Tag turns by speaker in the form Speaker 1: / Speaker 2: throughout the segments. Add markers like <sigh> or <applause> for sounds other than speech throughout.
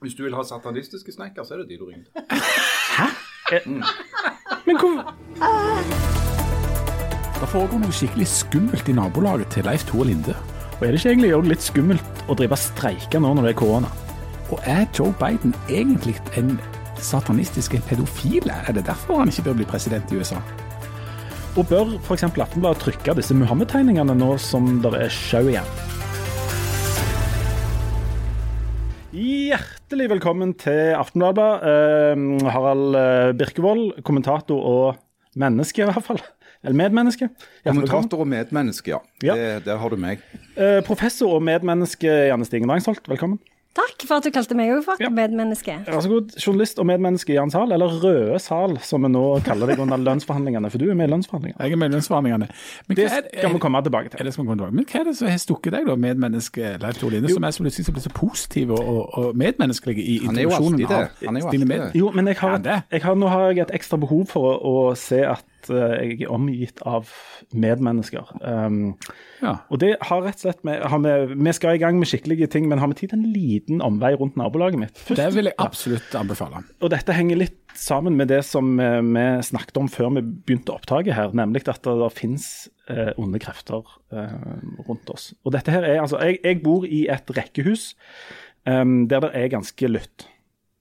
Speaker 1: Hvis du vil ha satanistiske snekker, så er det de du ringer til. Hæ?
Speaker 2: Men hvor
Speaker 3: Det foregår noe skikkelig skummelt i nabolaget til Leif Tore Linde.
Speaker 2: Og er det ikke egentlig litt skummelt å drive streike nå når det er korona?
Speaker 3: Og er Joe Biden egentlig en satanistisk pedofil? Er det derfor han ikke bør bli president i USA?
Speaker 2: Og bør f.eks. Aftenbladet trykke disse Muhammed-tegningene nå som det er sjau igjen? Hjertelig velkommen til Aftenbladet. Eh, Harald Birkevold, kommentator og menneske, i hvert fall. Eller medmenneske. Hjertelig.
Speaker 1: Kommentator og medmenneske, ja.
Speaker 2: Ja.
Speaker 1: Det, der har du meg.
Speaker 2: Eh, professor og medmenneske Janne Stigen Drangsholt, velkommen.
Speaker 4: Takk for at du kalte meg òg for
Speaker 2: Ja.
Speaker 4: medmenneske.
Speaker 2: Vær så god. Journalist og medmenneske Jan Sahl, eller Røde Sal, som vi nå kaller deg under lønnsforhandlingene, for du er med i lønnsforhandlingene.
Speaker 3: Jeg er med Men
Speaker 2: Det
Speaker 3: hva er det-
Speaker 2: skal vi komme tilbake
Speaker 3: til.
Speaker 2: til.
Speaker 3: det skal vi komme tilbake. Men hva er det som har stukket deg, da, medmenneske Leif Tore Line, som er så plutselig så, så positiv og, og, medmenneskelig i
Speaker 1: Han er jo
Speaker 3: introduksjonen
Speaker 1: alltid det. Han er jo
Speaker 3: dine
Speaker 1: alltid
Speaker 3: med-
Speaker 1: det.
Speaker 2: Jo, men jeg har, jeg har, nå har jeg et ekstra behov for å, å se at eh, jeg er omgitt av medmennesker. Um,
Speaker 3: Ja.
Speaker 2: og det har rett og slett med, har vi, vi skal i gang med skikkelige ting, men har vi tid til en liten omvei rundt nabolaget mitt? Først,
Speaker 3: Det vil jeg absolutt anbefale.
Speaker 2: og dette henger litt sammen med det som eh, vi snakket om før vi begynte opptaket her, nemlig at det, det finnes eh, onde krefter eh, rundt oss. Og dette her er altså Jeg, jeg bor i et rekkehus um, der det er ganske lytt.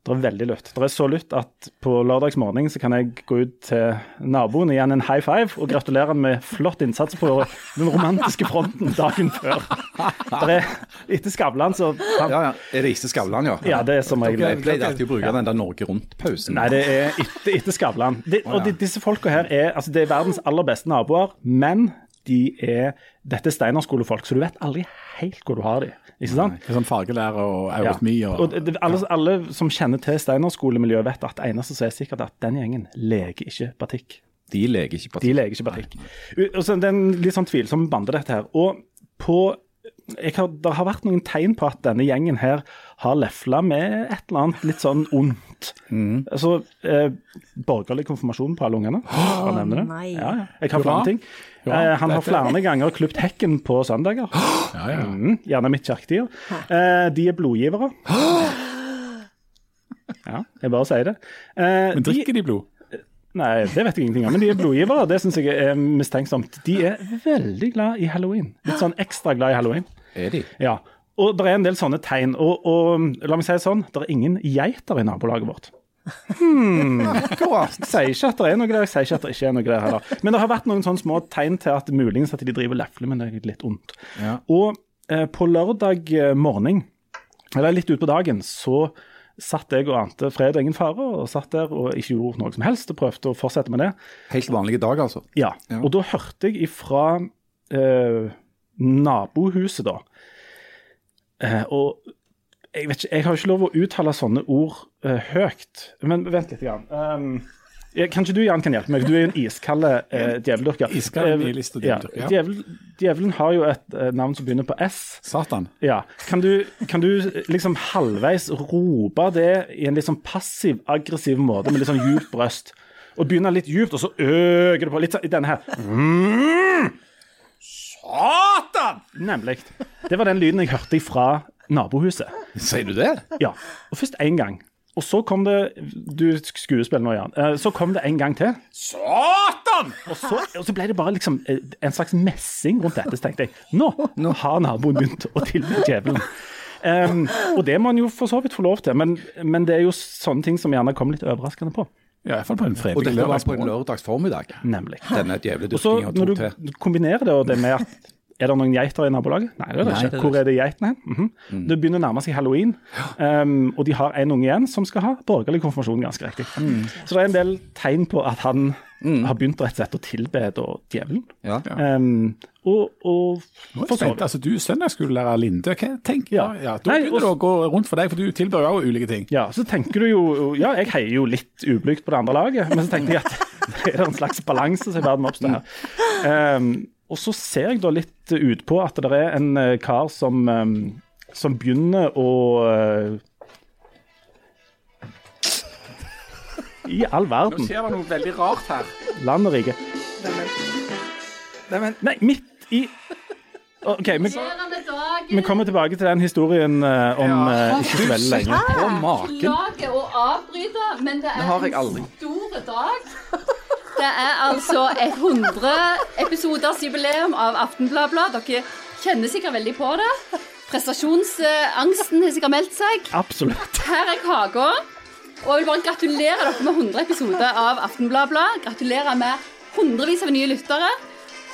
Speaker 2: Det er veldig lutt. Det er så lutt at på lørdagsmorgen så kan jeg gå ut til naboen og gi han en high five og gratulere han med flott innsats på den romantiske fronten dagen før. Det er, etter Skavlan så
Speaker 1: Ja, ja. Er det ikke Skavlan, ja?
Speaker 2: Ja, det er som regel
Speaker 1: Jeg pleide alltid å bruke den der Norge Rundt-pausen.
Speaker 2: Nei, det er etter, etter Skavlan. Det, og de, disse folka her er altså det er verdens aller beste naboer, men de er dette er steinerskolefolk, så du vet aldri helt hvor du har de, ikke sant?
Speaker 3: Det er Sånn fagelærer og
Speaker 2: Ja.
Speaker 3: eurytmi og,
Speaker 2: Og det, alle, alle, alle som kjenner til steinerskolemiljøet, vet at det eneste som er sikkert, er at den gjengen leker ikke batikk.
Speaker 1: De leker ikke på
Speaker 2: De leker ikke batikk. Så det er en litt sånn tvilsom bande, dette her. Og på jeg har, Det har vært noen tegn på at denne gjengen her har lefla med et eller annet litt sånn ondt. Altså, eh, Borgerlig konfirmasjon på alle ungene. Oh, nevne det. <gasps>
Speaker 4: nei.
Speaker 2: Ja, ja. Jeg har flere ting. Eh, han har flere ganger klipt hekken på søndager. <gasps>
Speaker 3: ja, ja.
Speaker 2: Mm, gjerne midt kjerketider. Eh, de er blodgivere. <gasps> Ja, jeg bare sier det. Eh,
Speaker 3: Men
Speaker 2: de-
Speaker 3: drikker de blod?
Speaker 2: Nei, det vet jeg ingenting om. Men de er blodgivere, det syns jeg er mistenksomt. De er veldig glad i halloween. Litt sånn ekstra glad i halloween.
Speaker 1: Er de?
Speaker 2: Ja. Og det er en del sånne tegn. Og, og la meg si det sånn, det er ingen geiter i nabolaget vårt.
Speaker 1: Akkurat.
Speaker 2: Sier ikke at det er noe der, sier ikke at det ikke er noe der heller. Men det har vært noen sånne små tegn til at muligens at de driver lefle, men det er litt ondt.
Speaker 1: Ja.
Speaker 2: Og eh, på lørdag morgen, eller litt utpå dagen, så satt jeg og ante fred og ingen fare, og satt der og ikke gjorde noe som helst, og prøvde å fortsette med det.
Speaker 1: Helt vanlige dag, altså.
Speaker 2: Ja,
Speaker 1: Ja.
Speaker 2: og da hørte jeg ifra eh, nabohuset, da. Eh, og jeg vet ikke, jeg har jo ikke lov å uttale sånne ord eh, høyt. Men vent litt. Grann. Um, kanskje du, Jan, kan hjelpe meg? Du er jo en iskald eh, djeveldyrker.
Speaker 3: Iskald
Speaker 2: Eh,
Speaker 3: nihilist og djeveldyrker, ja.
Speaker 2: Djevel, djevelen har jo et eh, navn som begynner på S.
Speaker 3: Satan.
Speaker 2: Ja. Kan du, kan du liksom halvveis rope det i en litt sånn passiv-aggressiv måte, med litt sånn djupt brøst? Og begynne litt djupt, og så øker det på litt sånn i denne her. Mm. Satan! Nemlig. Det var den lyden jeg hørte fra nabohuset.
Speaker 1: Sier du det?
Speaker 2: Ja. Og først én gang. Og så kom det Du skuespiller nå, Jan. Eh, Så kom det en gang til. Satan! Og så, og så ble det bare liksom eh, en slags messing rundt dette. Så tenkte jeg nå, nå har naboen begynt å tilby djevelen. Um, og det må han jo for så vidt få lov til, men, men det er jo sånne ting som gjerne kommer litt overraskende på.
Speaker 3: Ja, Iallfall på en
Speaker 1: Og
Speaker 3: fredelig
Speaker 1: dette var på en
Speaker 3: lørdagsmorgen.
Speaker 1: lørdags formiddag.
Speaker 2: Nemlig.
Speaker 1: Denne djevle
Speaker 2: Og så
Speaker 1: dyrkinga
Speaker 2: når
Speaker 1: til.
Speaker 2: du kombinerer det, og det med at er det noen geiter i nabolaget? Nei, det er det
Speaker 1: Nei,
Speaker 2: ikke.
Speaker 1: det er
Speaker 2: Hvor er det geitene hen? Mhm. Det begynner å nærme seg halloween, um, og de har en unge igjen som skal ha borgerlig konfirmasjon, ganske riktig. Så det er en del tegn på at han har begynt rett og slett å tilbe djevelen.
Speaker 1: Ja.
Speaker 2: Um, og, og
Speaker 3: spent.
Speaker 2: vidt.
Speaker 3: Altså, du er søndagsskolelærer Linde. Hva tenker
Speaker 2: Ja.
Speaker 3: ja. Da
Speaker 2: Nei,
Speaker 3: begynner det å gå rundt for deg, for du tilbyr jo også ulike ting.
Speaker 2: Ja, så tenker du jo Ja, jeg heier jo litt ublygt på det andre laget, men så tenkte jeg at <laughs> det er en slags balanse som er i ferd med å oppstå her. Um, og så ser jeg da litt utpå at det er en eh, kar som, um, som begynner å eh, I all verden.
Speaker 3: Nå skjer det noe veldig rart her.
Speaker 2: Land og rike. Nei, midt i OK,
Speaker 4: vi,
Speaker 2: vi kommer tilbake til den historien eh, om eh, ikke så veldig lenge.
Speaker 1: Å, maken.
Speaker 5: Beklager å avbryte, men det er en stor dag. Det er altså et 100 episoders jubileum av Aftenbladet. Dere kjenner sikkert veldig på det. Prestasjonsangsten har sikkert meldt seg.
Speaker 2: Absolutt.
Speaker 5: Her er kaka. Og jeg vil bare gratulere dere med 100 episoder av Aftenbladet. Gratulerer med hundrevis av nye lyttere,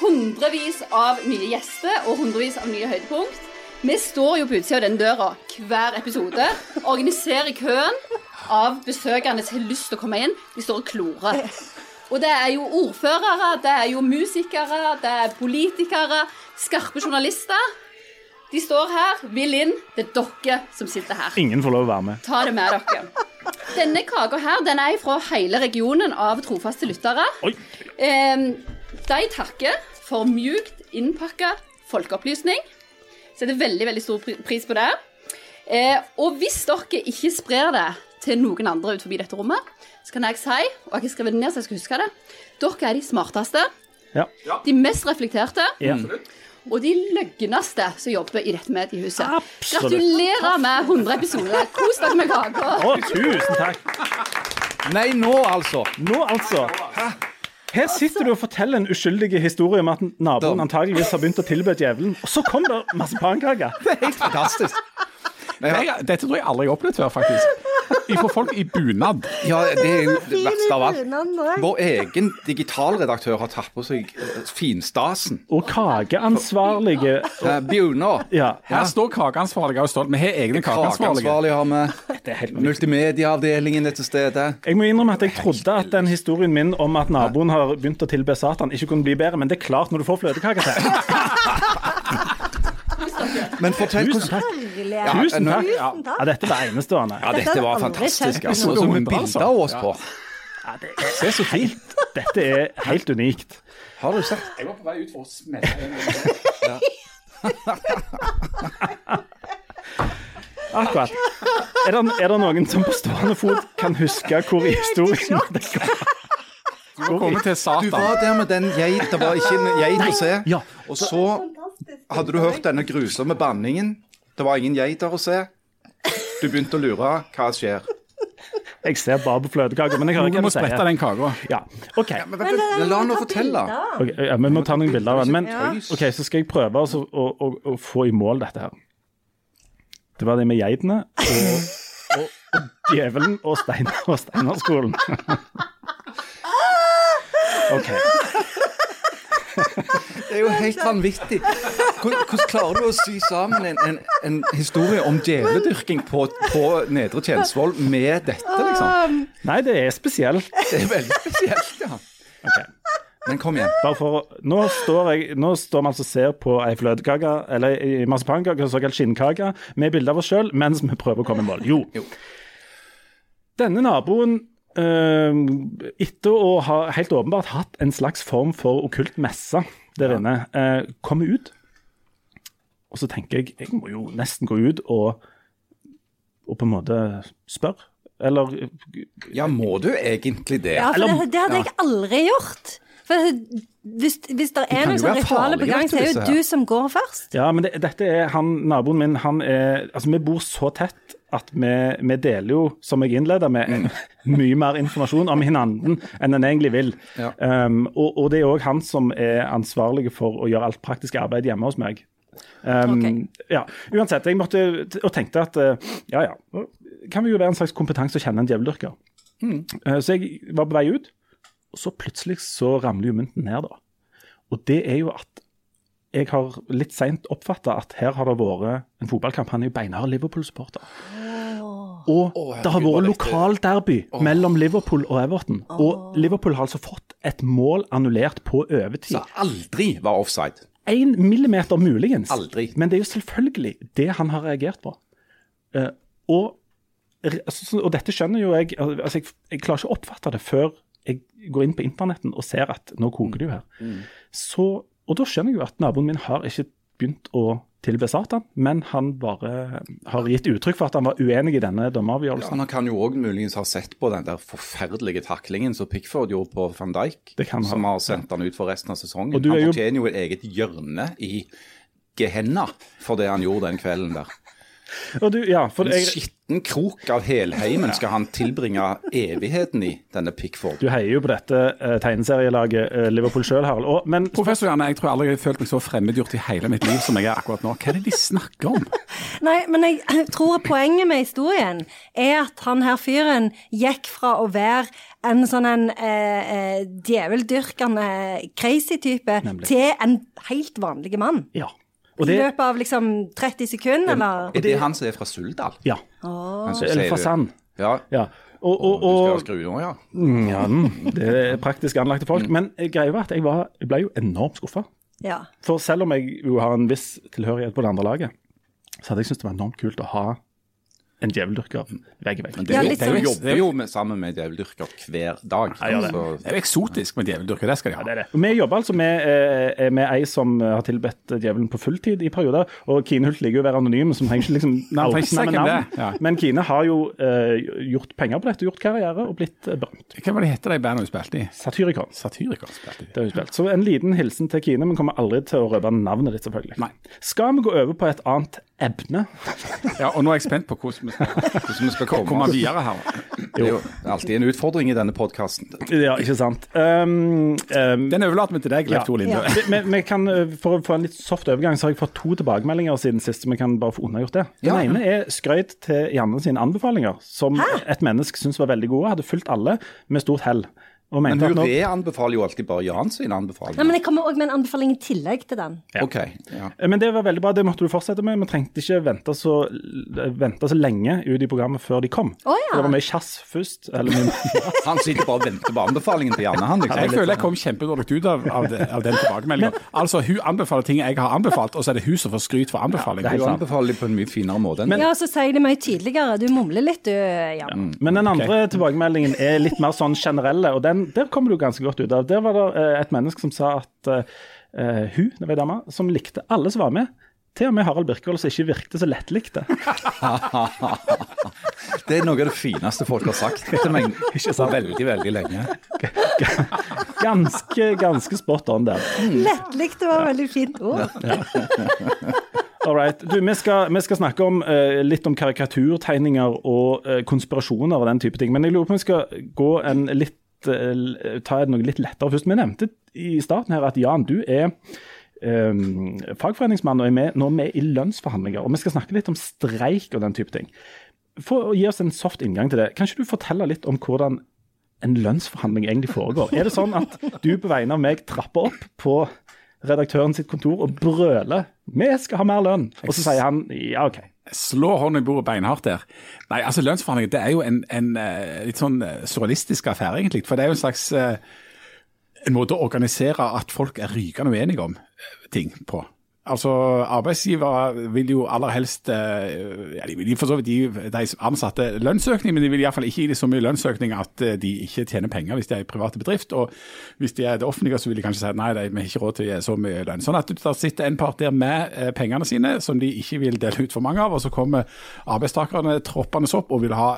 Speaker 5: hundrevis av nye gjester og hundrevis av nye høydepunkt. Vi står jo på utsida av den døra hver episode. Organiserer køen av besøkende som har lyst til å komme inn. De står og klorer. Og det er jo ordførere, det er jo musikere, det er politikere, skarpe journalister. De står her, vil inn. Det er dere som sitter her.
Speaker 2: Ingen får lov å være med.
Speaker 5: Ta det med dere. Denne kaka her, den er fra hele regionen av trofaste lyttere. Eh, de takker for mjukt innpakka folkeopplysning. Setter veldig, veldig stor pris på det. Eh, og hvis dere ikke sprer det til noen andre ut forbi dette rommet, så kan jeg si, og jeg har skrevet det ned så jeg skal huske det, dere er de smarteste,
Speaker 2: Ja.
Speaker 5: de mest reflekterte,
Speaker 2: Ja.
Speaker 5: og de løgneste som jobber i dette mediehuset.
Speaker 2: Absolutt.
Speaker 5: Gratulerer med 100 episoder. Kos dere med kaka.
Speaker 2: Å, tusen takk.
Speaker 1: Nei, nå altså.
Speaker 2: Nå, altså. Her sitter du og forteller en uskyldig historie om at naboen antageligvis har begynt å tilbe djevelen, og så kom det marsipankake.
Speaker 1: Det er helt fantastisk. Nei, ja,
Speaker 3: Jeg, dette tror jeg aldri jeg har opplevd før, faktisk. Ifra folk i bunad.
Speaker 1: ja, det er jo det verste av alt. Vår egen digitalredaktør har tatt på seg eh, finstasen.
Speaker 2: Og kakeansvarlige
Speaker 1: Eh, Bjørnar.
Speaker 2: Ja.
Speaker 3: Her står kakeansvarlige og stolt. Vi har egne kakeansvarlige.
Speaker 1: Kakeansvarlig har vi.
Speaker 2: Det helt nytt.
Speaker 1: Multimediaavdelingen er til stede.
Speaker 2: Jeg må innrømme at jeg trodde at den historien min om at naboen har begynt å tilbe Satan, ikke kunne bli bedre, men det er klart når du får fløtekake til.
Speaker 1: Men fortell hvordan
Speaker 2: takk.
Speaker 1: Ja,
Speaker 2: Tusen takk.
Speaker 1: Ja,
Speaker 2: Ja, dette var enestående.
Speaker 1: ja, dette var fantastisk. Altså.
Speaker 3: Noe
Speaker 1: Så
Speaker 3: mye altså.
Speaker 1: bilder av oss på.
Speaker 2: Ja, det er, se så fint. Dette er helt unikt.
Speaker 1: Har du sett?
Speaker 3: Jeg var på vei ut for å smelle
Speaker 2: Akkurat. Er det, er det noen som på stående fot kan huske hvor i historien det går?
Speaker 3: Du var kommet til
Speaker 1: Du var der med den geita, det var ikke en geit å se. Og så hadde du hørt denne grusomme banningen. Det var ingen geiter å se. Du begynte å lure. Hva skjer?
Speaker 2: Jeg ser bare på fløtekaka, men jeg hører
Speaker 3: ikke
Speaker 2: hva
Speaker 3: må
Speaker 2: du sier.
Speaker 3: sprette den kaka.
Speaker 2: Ja, OK.
Speaker 1: Men vent, du, La nå fortelle.
Speaker 2: Okay, ja, Vi må ta noen bilder av den. Men ok, så skal jeg prøve altså, å, å, å få i mål dette her. Det var det med geitene og, og, og djevelen og, stein, og Steinerskolen. <laughs> OK. <laughs>
Speaker 1: Det er jo helt vanvittig. Hvordan, klarer du å sy sammen en, en, en historie om djeveledyrking på, på Nedre Tjensvoll med dette, liksom?
Speaker 2: Nei, det er spesielt.
Speaker 1: Det er veldig spesielt, ja.
Speaker 2: Okay.
Speaker 1: Men kom igjen.
Speaker 2: Bare for, nå, står jeg, nå står vi altså og ser på ei fløtekake, eller ei marsipankake, såkalt skinnkake, med bilde av oss sjøl, mens vi prøver å komme i mål. Jo.
Speaker 1: Jo.
Speaker 2: Denne naboen, eh, etter å ha helt åpenbart hatt en slags form for okkult messe der inne, eh, kommer ut. Og så tenker jeg jeg må jo nesten gå ut og, og på en måte spørre. Eller
Speaker 1: Ja, må du egentlig det?
Speaker 4: Ja, for det, det hadde jeg aldri gjort. For hvis, hvis det er noen
Speaker 1: være
Speaker 4: ritualer på gang, så er
Speaker 1: det
Speaker 4: jo du som går først.
Speaker 2: Ja, men det, dette er han, naboen min, han er Altså, vi bor så tett at vi, vi deler jo, som jeg innleda med, mye mer informasjon om hverandre enn en egentlig vil.
Speaker 1: Ja.
Speaker 2: Um, og, og det er òg han som er ansvarlig for å gjøre alt praktisk arbeid hjemme hos meg. Um,
Speaker 4: okay.
Speaker 2: ja, Uansett, jeg måtte og tenkte at uh, ja ja, kan vi jo være en slags kompetanse å kjenne en djeveldyrker. Uh, så jeg var på vei ut, og så plutselig så ramler jo mynten ned, da. Og det er jo at jeg har litt seint oppfatta at her har det vært en fotballkamp. Han er jo beinhard Liverpool-supporter. Og det har vært
Speaker 1: lokal
Speaker 2: derby mellom Liverpool og Everton. Og Liverpool har altså fått et mål annullert på overtid.
Speaker 1: Så aldri var offside.
Speaker 2: Én millimeter muligens.
Speaker 1: Aldri.
Speaker 2: Men det er jo selvfølgelig det han har reagert på. Eh, og, altså, så- og dette skjønner jo jeg altså jeg, jeg klarer ikke å oppfatte det før jeg går inn på internetten og ser at nå koker det jo her.
Speaker 1: Mm.
Speaker 2: Så, og da skjønner jeg jo at naboen min har ikke begynt å tilbe Satan, men han bare har gitt uttrykk for at han var uenig i denne dommeravgjørelsen.
Speaker 1: Han kan jo òg muligens ha sett på den der forferdelige taklingen som Pickford gjorde på van Dijk,
Speaker 2: han.
Speaker 1: som har sendt han ut for resten av sesongen. Han
Speaker 2: er
Speaker 1: fortjener jo et eget hjørne i Gehenna for det han gjorde den kvelden der.
Speaker 2: Og du, ja, for
Speaker 1: En skitten krok av helheimen skal han tilbringe evigheten i, denne Pickford.
Speaker 2: du heier jo på dette uh, tegneserielaget uh, Liverpool sjøl, Harald. Og, men
Speaker 3: Professor Janne, jeg tror aldri jeg har følt meg så fremmedgjort i hele mitt liv som jeg er akkurat nå. Hva er det de snakker om? <laughs>
Speaker 4: Nei, men jeg tror poenget med historien er at han her fyren gikk fra å være en sånn en eh, eh, djeveldyrkende crazy type til en helt vanlig mann.
Speaker 2: ja. Og
Speaker 4: I
Speaker 2: det,
Speaker 4: løpet av liksom 30 sekunder, eller?
Speaker 1: Er det han som er fra Suldal?
Speaker 2: ja.
Speaker 1: Oh.
Speaker 2: Eller fra Sand.
Speaker 1: Ja.
Speaker 2: Ja. Og, og,
Speaker 1: Du skal
Speaker 2: og,
Speaker 1: skru nå, ja.
Speaker 2: Mm, ja, mm, det er praktisk anlagte folk. Men eh, greia var at jeg, var, jeg ble jo enormt skuffa.
Speaker 4: Ja.
Speaker 2: For selv om jeg jo har en viss tilhørighet på det andre laget, så hadde jeg syntes det var enormt kult å ha en djeveldyrker vegg i vegg.
Speaker 1: Men det,
Speaker 4: Ja,
Speaker 1: er det
Speaker 4: sånn-
Speaker 1: jobber jo med, sammen med djeveldyrker hver dag.
Speaker 2: Ja, ja, det.
Speaker 3: Det er jo eksotisk med djeveldyrker, det skal de
Speaker 2: Ja,
Speaker 3: ha.
Speaker 2: det er det. Vi jobber altså med, eh, med ei som har tilbedt djevelen på fulltid i perioder. Og Kine Hult ligger jo å være anonym, så hun trenger ikke liksom navn.
Speaker 3: navn. Ja.
Speaker 2: Men Kine har jo eh, gjort penger på dette, gjort karriere og blitt eh, berømt.
Speaker 3: Hva var det heter de bandene hun spilte i?
Speaker 2: Satyricon.
Speaker 3: Satyricon spilte de.
Speaker 2: Det har hun spilt. Så en liten hilsen til Kine, men kommer aldri til å røpe navnet ditt, selvfølgelig.
Speaker 3: Nei.
Speaker 2: Skal vi gå over på et annet emne?
Speaker 3: Ja, og nå er jeg spent på hvordan vi skal
Speaker 1: Hvordan vi skal komme
Speaker 3: komme videre her.
Speaker 1: Det er jo alltid en utfordring i denne podkasten.
Speaker 2: Ja, ikke sant. Um, um,
Speaker 3: Den overlater vi til deg, Leif Tore Linde.
Speaker 4: Ja.
Speaker 2: Vi- vi- vi kan, eh, For å få en litt soft overgang, så har jeg fått to tilbakemeldinger siden sist. så Vi kan bare få unnagjort det. Den
Speaker 1: Ja.
Speaker 2: ene er skrøyt til Janne sine anbefalinger, som et menneske syns var veldig gode. Hadde fulgt alle med stort hell. Og
Speaker 1: Men hun
Speaker 2: nå,
Speaker 1: reanbefaler jo alltid bare Jan sin
Speaker 4: anbefaling.
Speaker 1: Nei,
Speaker 4: men jeg kommer òg med en anbefaling i tillegg til den.
Speaker 1: OK. Ja.
Speaker 2: Eh, men det var veldig bra, det måtte du fortsette med. Vi trengte ikke vente så, vente så lenge ut i programmet før de kom.
Speaker 4: Å, ja.
Speaker 2: Det var mye kjass først. Eller <laughs>
Speaker 1: Han sitter bare og venter på anbefalingen til Janne. Han,
Speaker 3: Jeg
Speaker 1: liksom.
Speaker 3: føler jeg kom kjempedårlig ut av, av, det, av den tilbakemeldinga. Altså, hun anbefaler ting jeg har anbefalt, og så er det hun som får skryt for anbefaling.
Speaker 1: Hun anbefaler det på en mye finere måte enn det.
Speaker 4: Ja, så sier de det mye tydeligere. Du mumler litt, du, Jan.
Speaker 2: Men den andre tilbakemeldingen er litt mer sånn generelle, og den, der kommer du ganske godt ut av. Der var det eh, et menneske som sa at eh, hun, det var ei dame, som likte alle som var med. Til og med Harald Birkvold, som ikke virket så lettlikte. <laughs>
Speaker 1: Det er noe av det fineste folk har sagt til meg på veldig, veldig lenge.
Speaker 2: Ganske, ganske spot on der.
Speaker 4: Lettlikte det var veldig fint ord. <laughs>
Speaker 2: All right. Du, vi skal, vi skal snakke om, uh, litt om karikaturtegninger og uh, konspirasjoner og den type ting. Men jeg lurer på om vi skal gå en litt, eh, ta noe litt lettere først. Vi nevnte i starten her at Jan, du er um, fagforeningsmann og er med, nå med i lønnsforhandlinger. Og vi skal snakke litt om streik og den type ting. For å gi oss en soft inngang til det, kan ikke du fortelle litt om hvordan en lønnsforhandling egentlig foregår? Er det sånn at du på vegne av meg trapper opp på redaktøren sitt kontor og brøler 'Vi skal ha mer lønn', og så sier han ja, OK.
Speaker 3: Slå hånda i bordet beinhardt der. Nei, altså Lønnsforhandlinger det er jo en, en eh, litt sånn eh, surrealistisk affære, egentlig. For det er jo en slags eh, en måte å organisere at folk er rykende uenige om ting på. Altså, Arbeidsgivere vil jo aller helst eh, ja, De vil for så vidt gi de ansatte lønnsøkning, men de vil iallfall ikke gi dem så mye lønnsøkning at eh, de ikke tjener penger hvis de er i private bedrift. Og hvis de er det offentlige, så vil de kanskje si nei, de, har ikke råd til å gi så mye lønn. Sånn at det sitter en part der med eh, pengene sine som de ikke vil dele ut for mange av, og så kommer arbeidstakerne troppende opp og vil ha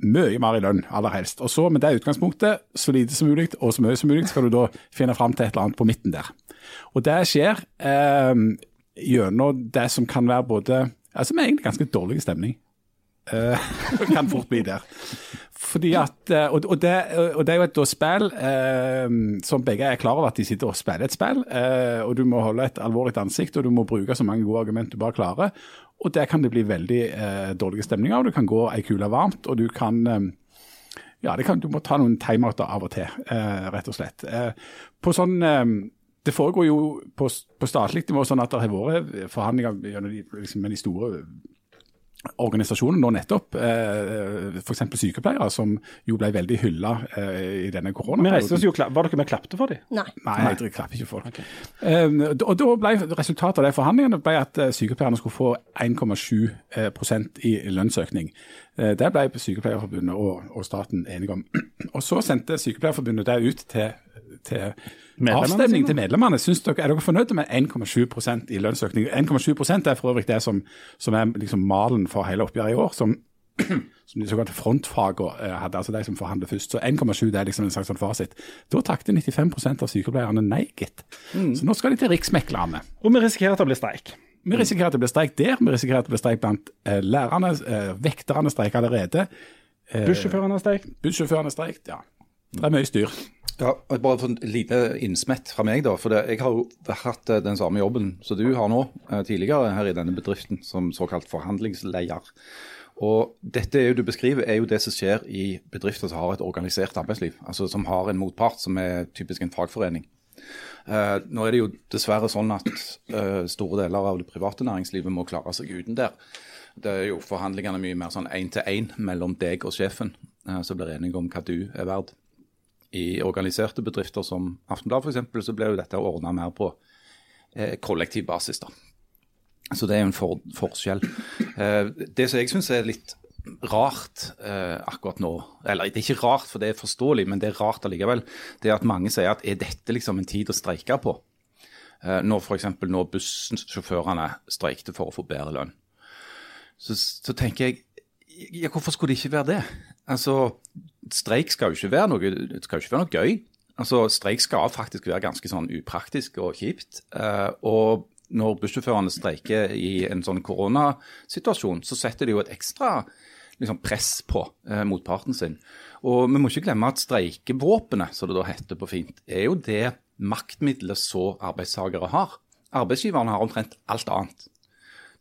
Speaker 3: mye mer i lønn, aller helst. Og så med det utgangspunktet, så lite som mulig og så mye som mulig, skal du da finne fram til et eller annet på midten der. Og det skjer eh, gjennom det som kan være både Altså med egentlig ganske dårlig stemning. Uh, <laughs> kan fort bli der. Fordi at, eh, og, og, det, og det er jo et spill uh, som begge er klar over at de sitter og spiller et spill. Uh, og du må holde et alvorlig ansikt, og du må bruke så mange gode argument du bare klarer. Og der kan det bli veldig uh, dårlige stemninger av. Du kan gå ei kule varmt, og du kan eh, ja, kan, du må ta noen timeouter av og til, eh, rett og slett. Eh, på sånn, eh, det foregår jo på, på statlig nivå sånn at det har vært forhandlinger gjennom de, liksom, med de store organisasjonene nå nettopp. Eh, F.eks. sykepleiere, som jo ble veldig hylla eh, i denne koronaperioden.
Speaker 2: Var dere med og klapte for dem?
Speaker 4: Nei.
Speaker 3: Nei, jeg klapper ikke folk. eh, og da ble Resultatet av de forhandlingene ble at eh, sykepleierne skulle få 1,7 eh, i lønnsøkning. Eh, Det ble Sykepleierforbundet og, og staten enige om. <clears throat> Og Så sendte Sykepleierforbundet det ut til, til avstemning til medlemmene. Syns dere, er dere fornøyde med 1,7 prosent i lønnsøkning? 1,7 prosent er for øvrig det som, som er liksom malen for hele oppgjøret i år. som <clears throat> som de såkalte frontfagene eh, hadde, altså de som forhandler først. Så 1,7 det er liksom en slags sånn fasit. Da takte 95% av sykepleierne nei, gitt. Så nå skal de til Riksmeklerne.
Speaker 2: Og vi risikerer at det blir streik.
Speaker 3: Vi risikerer at det blir streik der, vi risikerer at det blir streik blant eh, lærerne. Eh, vekterne streiker allerede. Eh,
Speaker 2: Bussjåførene har streikt.
Speaker 3: Bussjåførene streikt, ja. Det er mye styr.
Speaker 1: Ja, Bare for et lite innsmett fra meg, da. For det, jeg har jo hatt eh, den samme jobben som du har nå, eh, tidligere her i denne bedriften, som såkalt forhandlingsleder. Og dette er jo du beskriver, er jo det som skjer i bedrifter som har et organisert arbeidsliv. Altså som har en motpart som er typisk en fagforening. Uh, nå er det jo dessverre sånn at uh, store deler av det private næringslivet må klare seg uten der. Det er jo forhandlingene mye mer sånn én-til-én mellom deg og sjefen, uh, som blir enige om hva du er verd. I organiserte bedrifter som Aftenblad f.eks., så blir jo dette ordna mer på eh, kollektiv basis. da. Så det er jo en for, forskjell. Eh, det som jeg syns er litt rart eh, akkurat nå, eller det er ikke rart for det er forståelig, men det er rart allikevel, det er at mange sier at er dette liksom en tid å streike på? Eh, når f.eks. når bussjåførene streikte for å få bedre lønn. Så, så tenker jeg ja, hvorfor skulle det ikke være det? Altså, Streik skal jo ikke være noe, skal jo ikke være noe gøy. Altså, Streik skal faktisk være ganske sånn upraktisk og kjipt. Eh, og når bussjåførene streiker i en sånn koronasituasjon, så setter de jo et ekstra liksom, press på eh, motparten sin. Og vi må ikke glemme at streikevåpenet, som det da heter på fint, er jo det maktmiddelet så arbeidstakere har. Arbeidsgiverne har omtrent alt annet.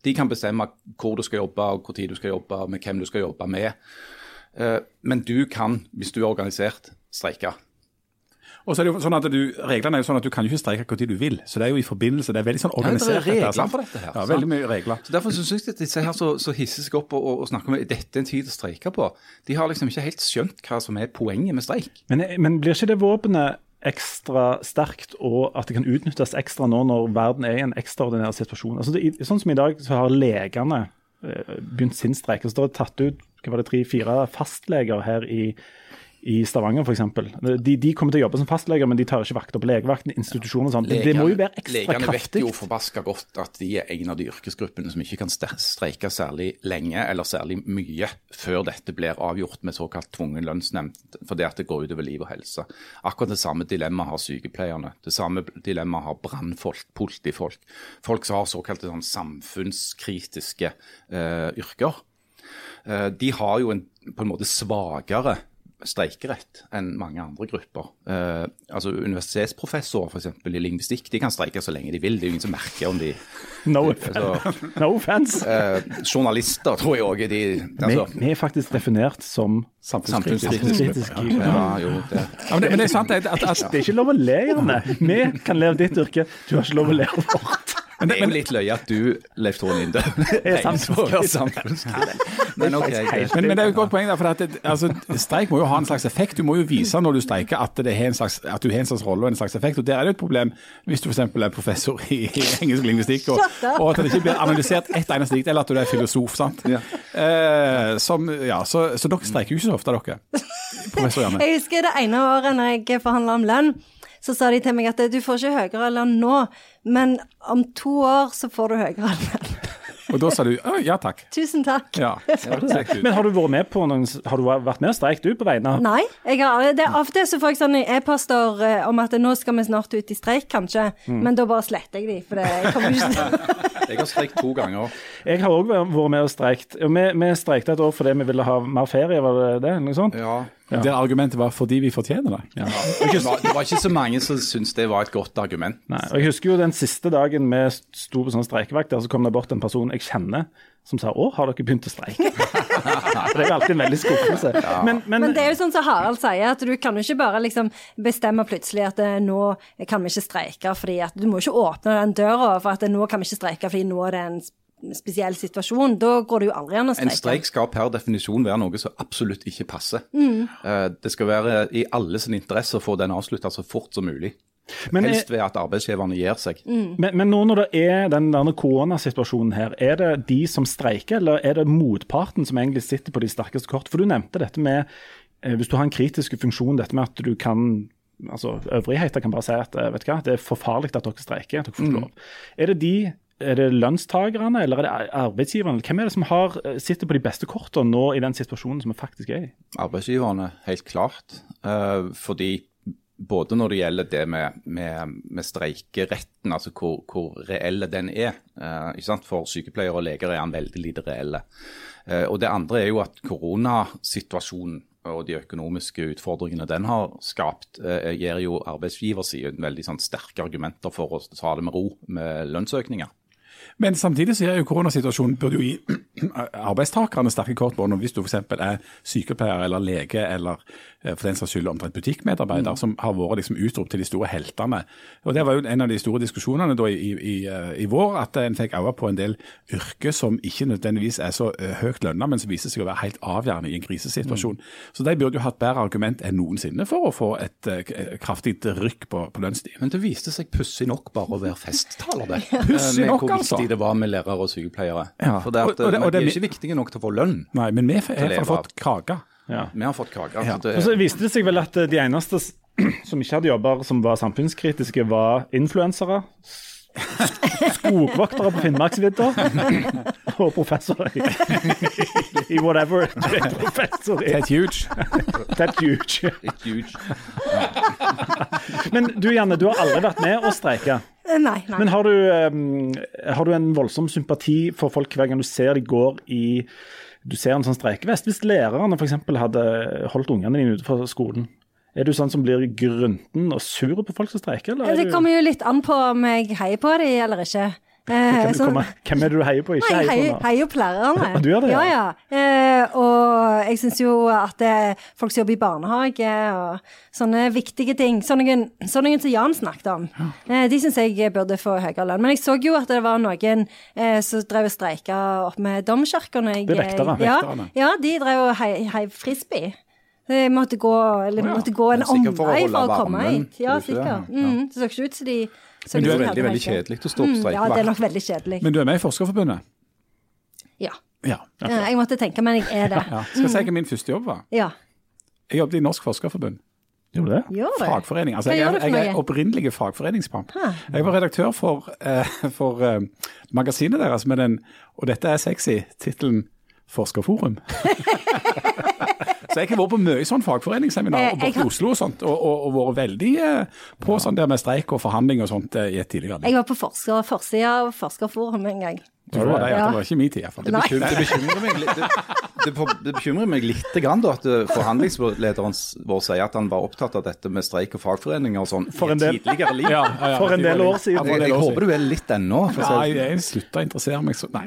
Speaker 1: De kan bestemme hvor du skal jobbe, og hvor tid du skal jobbe, med hvem du skal jobbe med. Eh, Men du kan, hvis du er organisert, streike.
Speaker 3: Og så er det jo sånn at du, Reglene er jo sånn at du kan jo ikke streike når du vil. Så det er jo i forbindelse, det er veldig sånn
Speaker 1: Ja, det er
Speaker 3: organisert.
Speaker 1: regler
Speaker 3: sant?
Speaker 1: for dette her,
Speaker 3: Ja,
Speaker 1: sant?
Speaker 3: veldig mye regler.
Speaker 1: Så Derfor synes jeg at disse her så, så hisser seg opp og, og, snakker om at dette er en tid å streike på. De har liksom ikke helt skjønt hva som er poenget med streik.
Speaker 2: Men, men blir ikke det våpenet ekstra sterkt, og at det kan utnyttes ekstra nå når verden er i en ekstraordinær situasjon? Altså det, sånn som i dag, så har legene begynt sin streik. så er det tatt ut hva var det, tre-fire fastleger her i, i Stavanger f.eks. De, de kommer til å jobbe som fastleger, men de tar ikke vakter på legevakten, institusjoner og sånn. Det, det må jo være ekstra kraftig.
Speaker 1: legene vet jo forbaska godt at de er en av de yrkesgruppene som ikke kan streike særlig lenge eller særlig mye før dette blir avgjort med såkalt tvungen lønnsnemnd, fordi at det går utover liv og helse. Akkurat det samme dilemmaet har sykepleierne. Det samme dilemmaet har brannfolk, politifolk. Folk som har såkalte sånn samfunnskritiske uh, yrker. Uh, de har jo en på en måte svakere streikerett enn mange andre grupper. Eh, altså Universitetsprofessorer for eksempel, i lingvistikk de kan streike så lenge de vil. Det er jo ingen som merker om de
Speaker 2: No,
Speaker 1: altså, <laughs>
Speaker 2: no offense.
Speaker 1: eh, Journalister tror jeg òg er de altså,
Speaker 2: vi, vi er faktisk definert som
Speaker 1: Samfunnskritiske.
Speaker 2: samfunnskritiske.
Speaker 1: Ja, jo, det.
Speaker 3: Ja, men, det, men det er sant at, at, at
Speaker 2: Det er ikke lov å le, Janne. Vi kan le av ditt yrke, du har ikke lov å le av vårt.
Speaker 1: Men det er jo litt løye at du, Leif Tore Linde, <laughs>
Speaker 2: Er samfunnskritisk. <laughs>
Speaker 1: Men ok.
Speaker 3: Men, men det er jo et godt poeng, der, for at det, altså, streik må jo ha en slags effekt. Du må jo vise når du streiker at, det har en slags, at du har en slags rolle og en slags effekt. og Der er det et problem hvis du f.eks. er professor i, i engelsk lingvistikk, og, og at det ikke blir analysert ett eneste dikt, eller at du er filosof. sant?
Speaker 1: Ja.
Speaker 3: Eh, som, ja, så, så dere streiker jo ikke så ofte, dere. <laughs> Professor Janne.
Speaker 4: Jeg husker det ene året når jeg forhandla om lønn, så sa de til meg at du får ikke høyere lønn nå, men om to år så får du høyere <laughs> lønn.
Speaker 3: Og da sa du ja takk.
Speaker 4: Tusen takk.
Speaker 3: Ja.
Speaker 2: Men har du vært med på noen Har du vært med og streikt du på vegne av
Speaker 4: Nei, jeg har, det er av og til så får jeg sånne e-poster eh, om at nå skal vi snart ut i streik, kanskje.
Speaker 2: Mm.
Speaker 4: Men da bare sletter jeg de, for det jeg kommer ikke til <laughs>
Speaker 1: Jeg har streikt to ganger.
Speaker 2: Jeg har òg vært med og streikt. Vi, vi streikte et år fordi vi ville ha mer ferie, var det det? Noe sånt?
Speaker 1: Ja.
Speaker 3: Der argumentet var fordi vi fortjener det.
Speaker 1: Det, var, det var ikke så mange som syntes det var et godt argument.
Speaker 2: Nei, og Jeg husker jo den siste dagen vi sto på sånn streikevakt, der så kom det bort en person jeg kjenner som sa 'Å, har dere begynt å streike?' <laughs> det er jo alltid en veldig skuffelse. Men, men,
Speaker 4: Men det er jo sånn som Harald sier, at du kan jo ikke bare liksom bestemme plutselig at eh, nå kan vi ikke streike fordi at Du må ikke åpne den døra for at eh, nå kan vi ikke streike fordi nå er det en spesiell situasjon. Da går det jo aldri an å streike.
Speaker 1: En streik skal per definisjon være noe som absolutt ikke passer.
Speaker 4: Mm.
Speaker 1: Eh, Det skal være i alle sin interesse å få den avslutta så fort som mulig.
Speaker 2: men,
Speaker 1: Helst ved at arbeidsgiverne gir seg.
Speaker 2: men, men nå når det er den koronasituasjonen her, er det de som streiker, eller er det motparten som egentlig sitter på de sterkeste kort? For du nevnte dette med eh, hvis du har en kritisk funksjon, dette med at du kan altså Øvrigheter kan bare si at eh, vet du hva, det er for farlig at dere streiker. at dere får ikke lov. Er det de er det lønnstakerne eller er det arbeidsgiverne? Hvem er det som har, eh, sitter på de beste kortene nå i den situasjonen som vi faktisk er i?
Speaker 1: Arbeidsgiverne, helt klart. Eh, fordi både når det gjelder det med, med, med streikeretten, altså hvor, hvor reelle den er. Eh? For sykepleiere og leger er den veldig lite reelle. Eh, og det andre er jo at koronasituasjonen og de økonomiske utfordringene den har skapt, eh, gir jo arbeidsgiversiden veldig sånn, sterke argumenter for å ta det med ro med lønnsøkninger.
Speaker 3: Men samtidig så er jo koronasituasjonen burde jo gi <clears throat> arbeidstakerne sterke kort på når hvis du f.eks. er sykepleier eller lege eller eh, for den saks skyld omtrent butikkmedarbeider, mm. som har vært liksom utropt til de store heltene. Og Det var jo en av de store diskusjonene da i, i, i vår, at en fikk øye på en del yrker som ikke nødvendigvis er så eh, høyt lønna, men som viser seg å være helt avgjørende i en krisesituasjon. Mm. Så de burde jo hatt bedre argument enn noensinne for å få et kraftig rykk på, på lønnstid.
Speaker 1: Men det viste seg pussig nok bare å være festtaler, det. <laughs>
Speaker 3: Pussig nok, altså
Speaker 1: det var med lærere og sykepleiere. Ja. For det, at, og, og det, og det, de er ikke viktige nok til å få lønn.
Speaker 3: Nei, men vi har fått kake.
Speaker 1: Ja. Vi har fått kake. Ja.
Speaker 2: og så viste det seg vel at de eneste <clears throat> som ikke hadde jobber som var samfunnskritiske, var influensere. <laughs> Skogvoktere på Finnmarksvidda. <laughs> Og professor i, <laughs> i whatever.
Speaker 3: Professor i Ted Huge.
Speaker 2: Ted Huge.
Speaker 1: huge.
Speaker 2: Men du Janne, du har aldri vært med å streike.
Speaker 4: Eh, nei, nei.
Speaker 2: Men har du, um, har du, en voldsom sympati for folk hver gang du ser de går i du ser en sånn streikevest? Hvis lærerne f.eks. hadde holdt ungene dine ute fra skolen, er du sånn som blir grunten og sur på folk som streiker?
Speaker 4: Eller det kommer jo litt an på om jeg heier på dem eller ikke.
Speaker 2: Eh, sånn, hvem er det du heier på?
Speaker 4: Ikke nei, jeg heier, heier jo på lærerne.
Speaker 2: Du gjør det,
Speaker 4: ja? ja, ja. Eh, og jeg syns jo at det, folk som jobber i barnehage og sånne viktige ting, sånne, sånne som Jan snakket om, eh, de syns jeg burde få høyere lønn. Men jeg så jo at det var noen eh, som drev og streika opp med domkirken.
Speaker 2: Det er vektere.
Speaker 4: Ja, ja, de drev og heiv frisbee. Jeg måtte gå, eller, oh, ja. måtte gå en omvei for, for å komme hit. Ja, sikkert. Mm, det så ikke ut som de
Speaker 1: Men du er veldig veldig kjedelig å stå på streikevakt.
Speaker 4: Mm, ja, det er nok veldig kjedelig.
Speaker 3: Men du er med i Forskerforbundet?
Speaker 4: Ja.
Speaker 3: ja.
Speaker 4: Jeg måtte tenke, men jeg er det. <laughs>
Speaker 3: Ja. Skal jeg si hva min første jobb var?
Speaker 4: Ja.
Speaker 3: Jeg jobbet i Norsk Forskerforbund.
Speaker 2: Gjorde det?
Speaker 4: Gjør
Speaker 3: det. Fagforening. Altså, jeg, jeg er opprinnelig fagforeningsmann. Jeg var redaktør for, uh, <laughs> for uh, magasinet deres med den, og dette er sexy, tittelen Forskerforum. <laughs> Så jeg har vært på mye sånn fagforeningsseminar eh, borte i Oslo og sånt, og, og, og vært veldig på på sånn der med streik og forhandling og sånt eh, i et tidligere
Speaker 4: liv. Jeg var på forsker, forsida av Forskerforum en gang.
Speaker 3: Du var det, ja. Det var ikke min tid, iallfall.
Speaker 1: Det, bekymrer, det, bekymrer meg litt, <laughs> det, det, bekymrer meg litt grann, da, at forhandlingslederen vår sier at han var opptatt av dette med streik og fagforeninger og sånn
Speaker 2: for en del,
Speaker 1: tidligere liv.
Speaker 2: Ja, ja, for en del år siden.
Speaker 1: Jeg, jeg håper du er litt ennå.
Speaker 3: Nei, jeg slutta å interessere meg så Nei.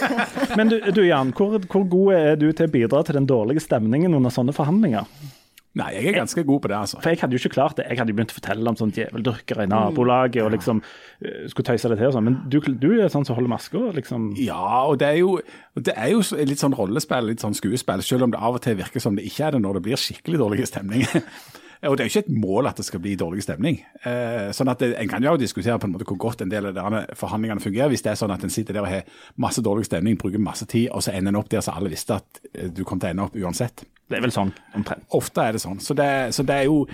Speaker 3: <laughs>
Speaker 2: Men du, du Jan, hvor, hvor god er du til å bidra til den dårlige stemningen under sånne forhandlinger?
Speaker 3: Nei, jeg er ganske god på det, altså.
Speaker 2: For jeg hadde jo ikke klart det. Jeg hadde jo begynt å fortelle om sånn djeveldyrkere i nabolaget og liksom uh, skulle tøyse det til og sånn. Men du, du, er sånn som holder maska, liksom?
Speaker 3: Ja, og det er jo, det er jo litt sånn rollespill, litt sånn skuespill. Selv om det av og til virker som det ikke er det når det blir skikkelig dårlig stemning. <laughs> Og det er jo ikke et mål at det skal bli dårlig stemning. Eh, sånn at det, En kan jo diskutere på en måte hvor godt en del av denne forhandlingene fungerer. Hvis det er sånn at en sitter der og har masse dårlig stemning, bruker masse tid, og så ender en opp der så alle visste at eh, du kom til å ende opp uansett.
Speaker 2: Det er vel sånn omtrent.
Speaker 3: Ofte er det sånn. Så det, så det er jo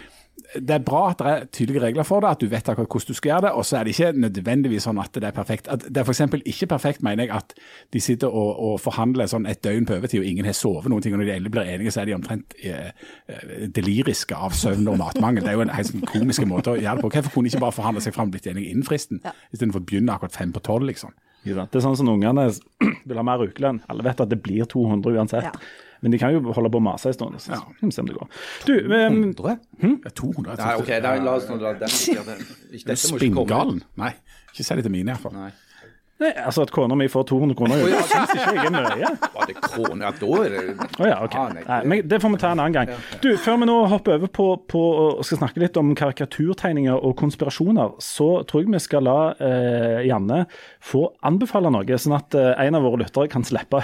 Speaker 3: det er bra at det er tydelige regler for det, at du vet akkurat hvordan du skal gjøre det. Og så er det ikke nødvendigvis sånn at det er perfekt. At det er f.eks. ikke perfekt, mener jeg, at de sitter og, og forhandler sånn et døgn på overtid og ingen har sovet noen ting. Og når de endelig blir enige, så er de omtrent eh, eh deliriske av søvn og matmangel. Det er jo en helt sånn komisk måte å gjøre det på. Hvorfor kunne de ikke bare forhandle seg fram og blitt enige innen fristen, ja. istedenfor å begynne akkurat fem på tolv, liksom.
Speaker 2: Det er sånn som ungene <clears throat> vil ha mer ukelønn. Alle vet at det blir 200 uansett. Ja. Men de kan jo holde på å mase en stund. Så vi se om det går. Du, um,
Speaker 3: 200? Hm? Ja, 200.
Speaker 1: Nei, ok, da, la oss nå la
Speaker 3: den <laughs> Spinngalen? Nei, ikke si det til mine iallfall.
Speaker 2: Nei, altså At kona mi får 200 kroner, det syns ikke jeg er mye.
Speaker 1: Var det kroner? Ja, da er det
Speaker 2: oh, ja, okay. nei, nei, men Det får vi ta en annen gang. Du, Før vi nå hopper over på, på og skal snakke litt om karikaturtegninger og konspirasjoner, så tror jeg vi skal la eh, Janne få anbefale noe, sånn at eh, en av våre lyttere kan slippe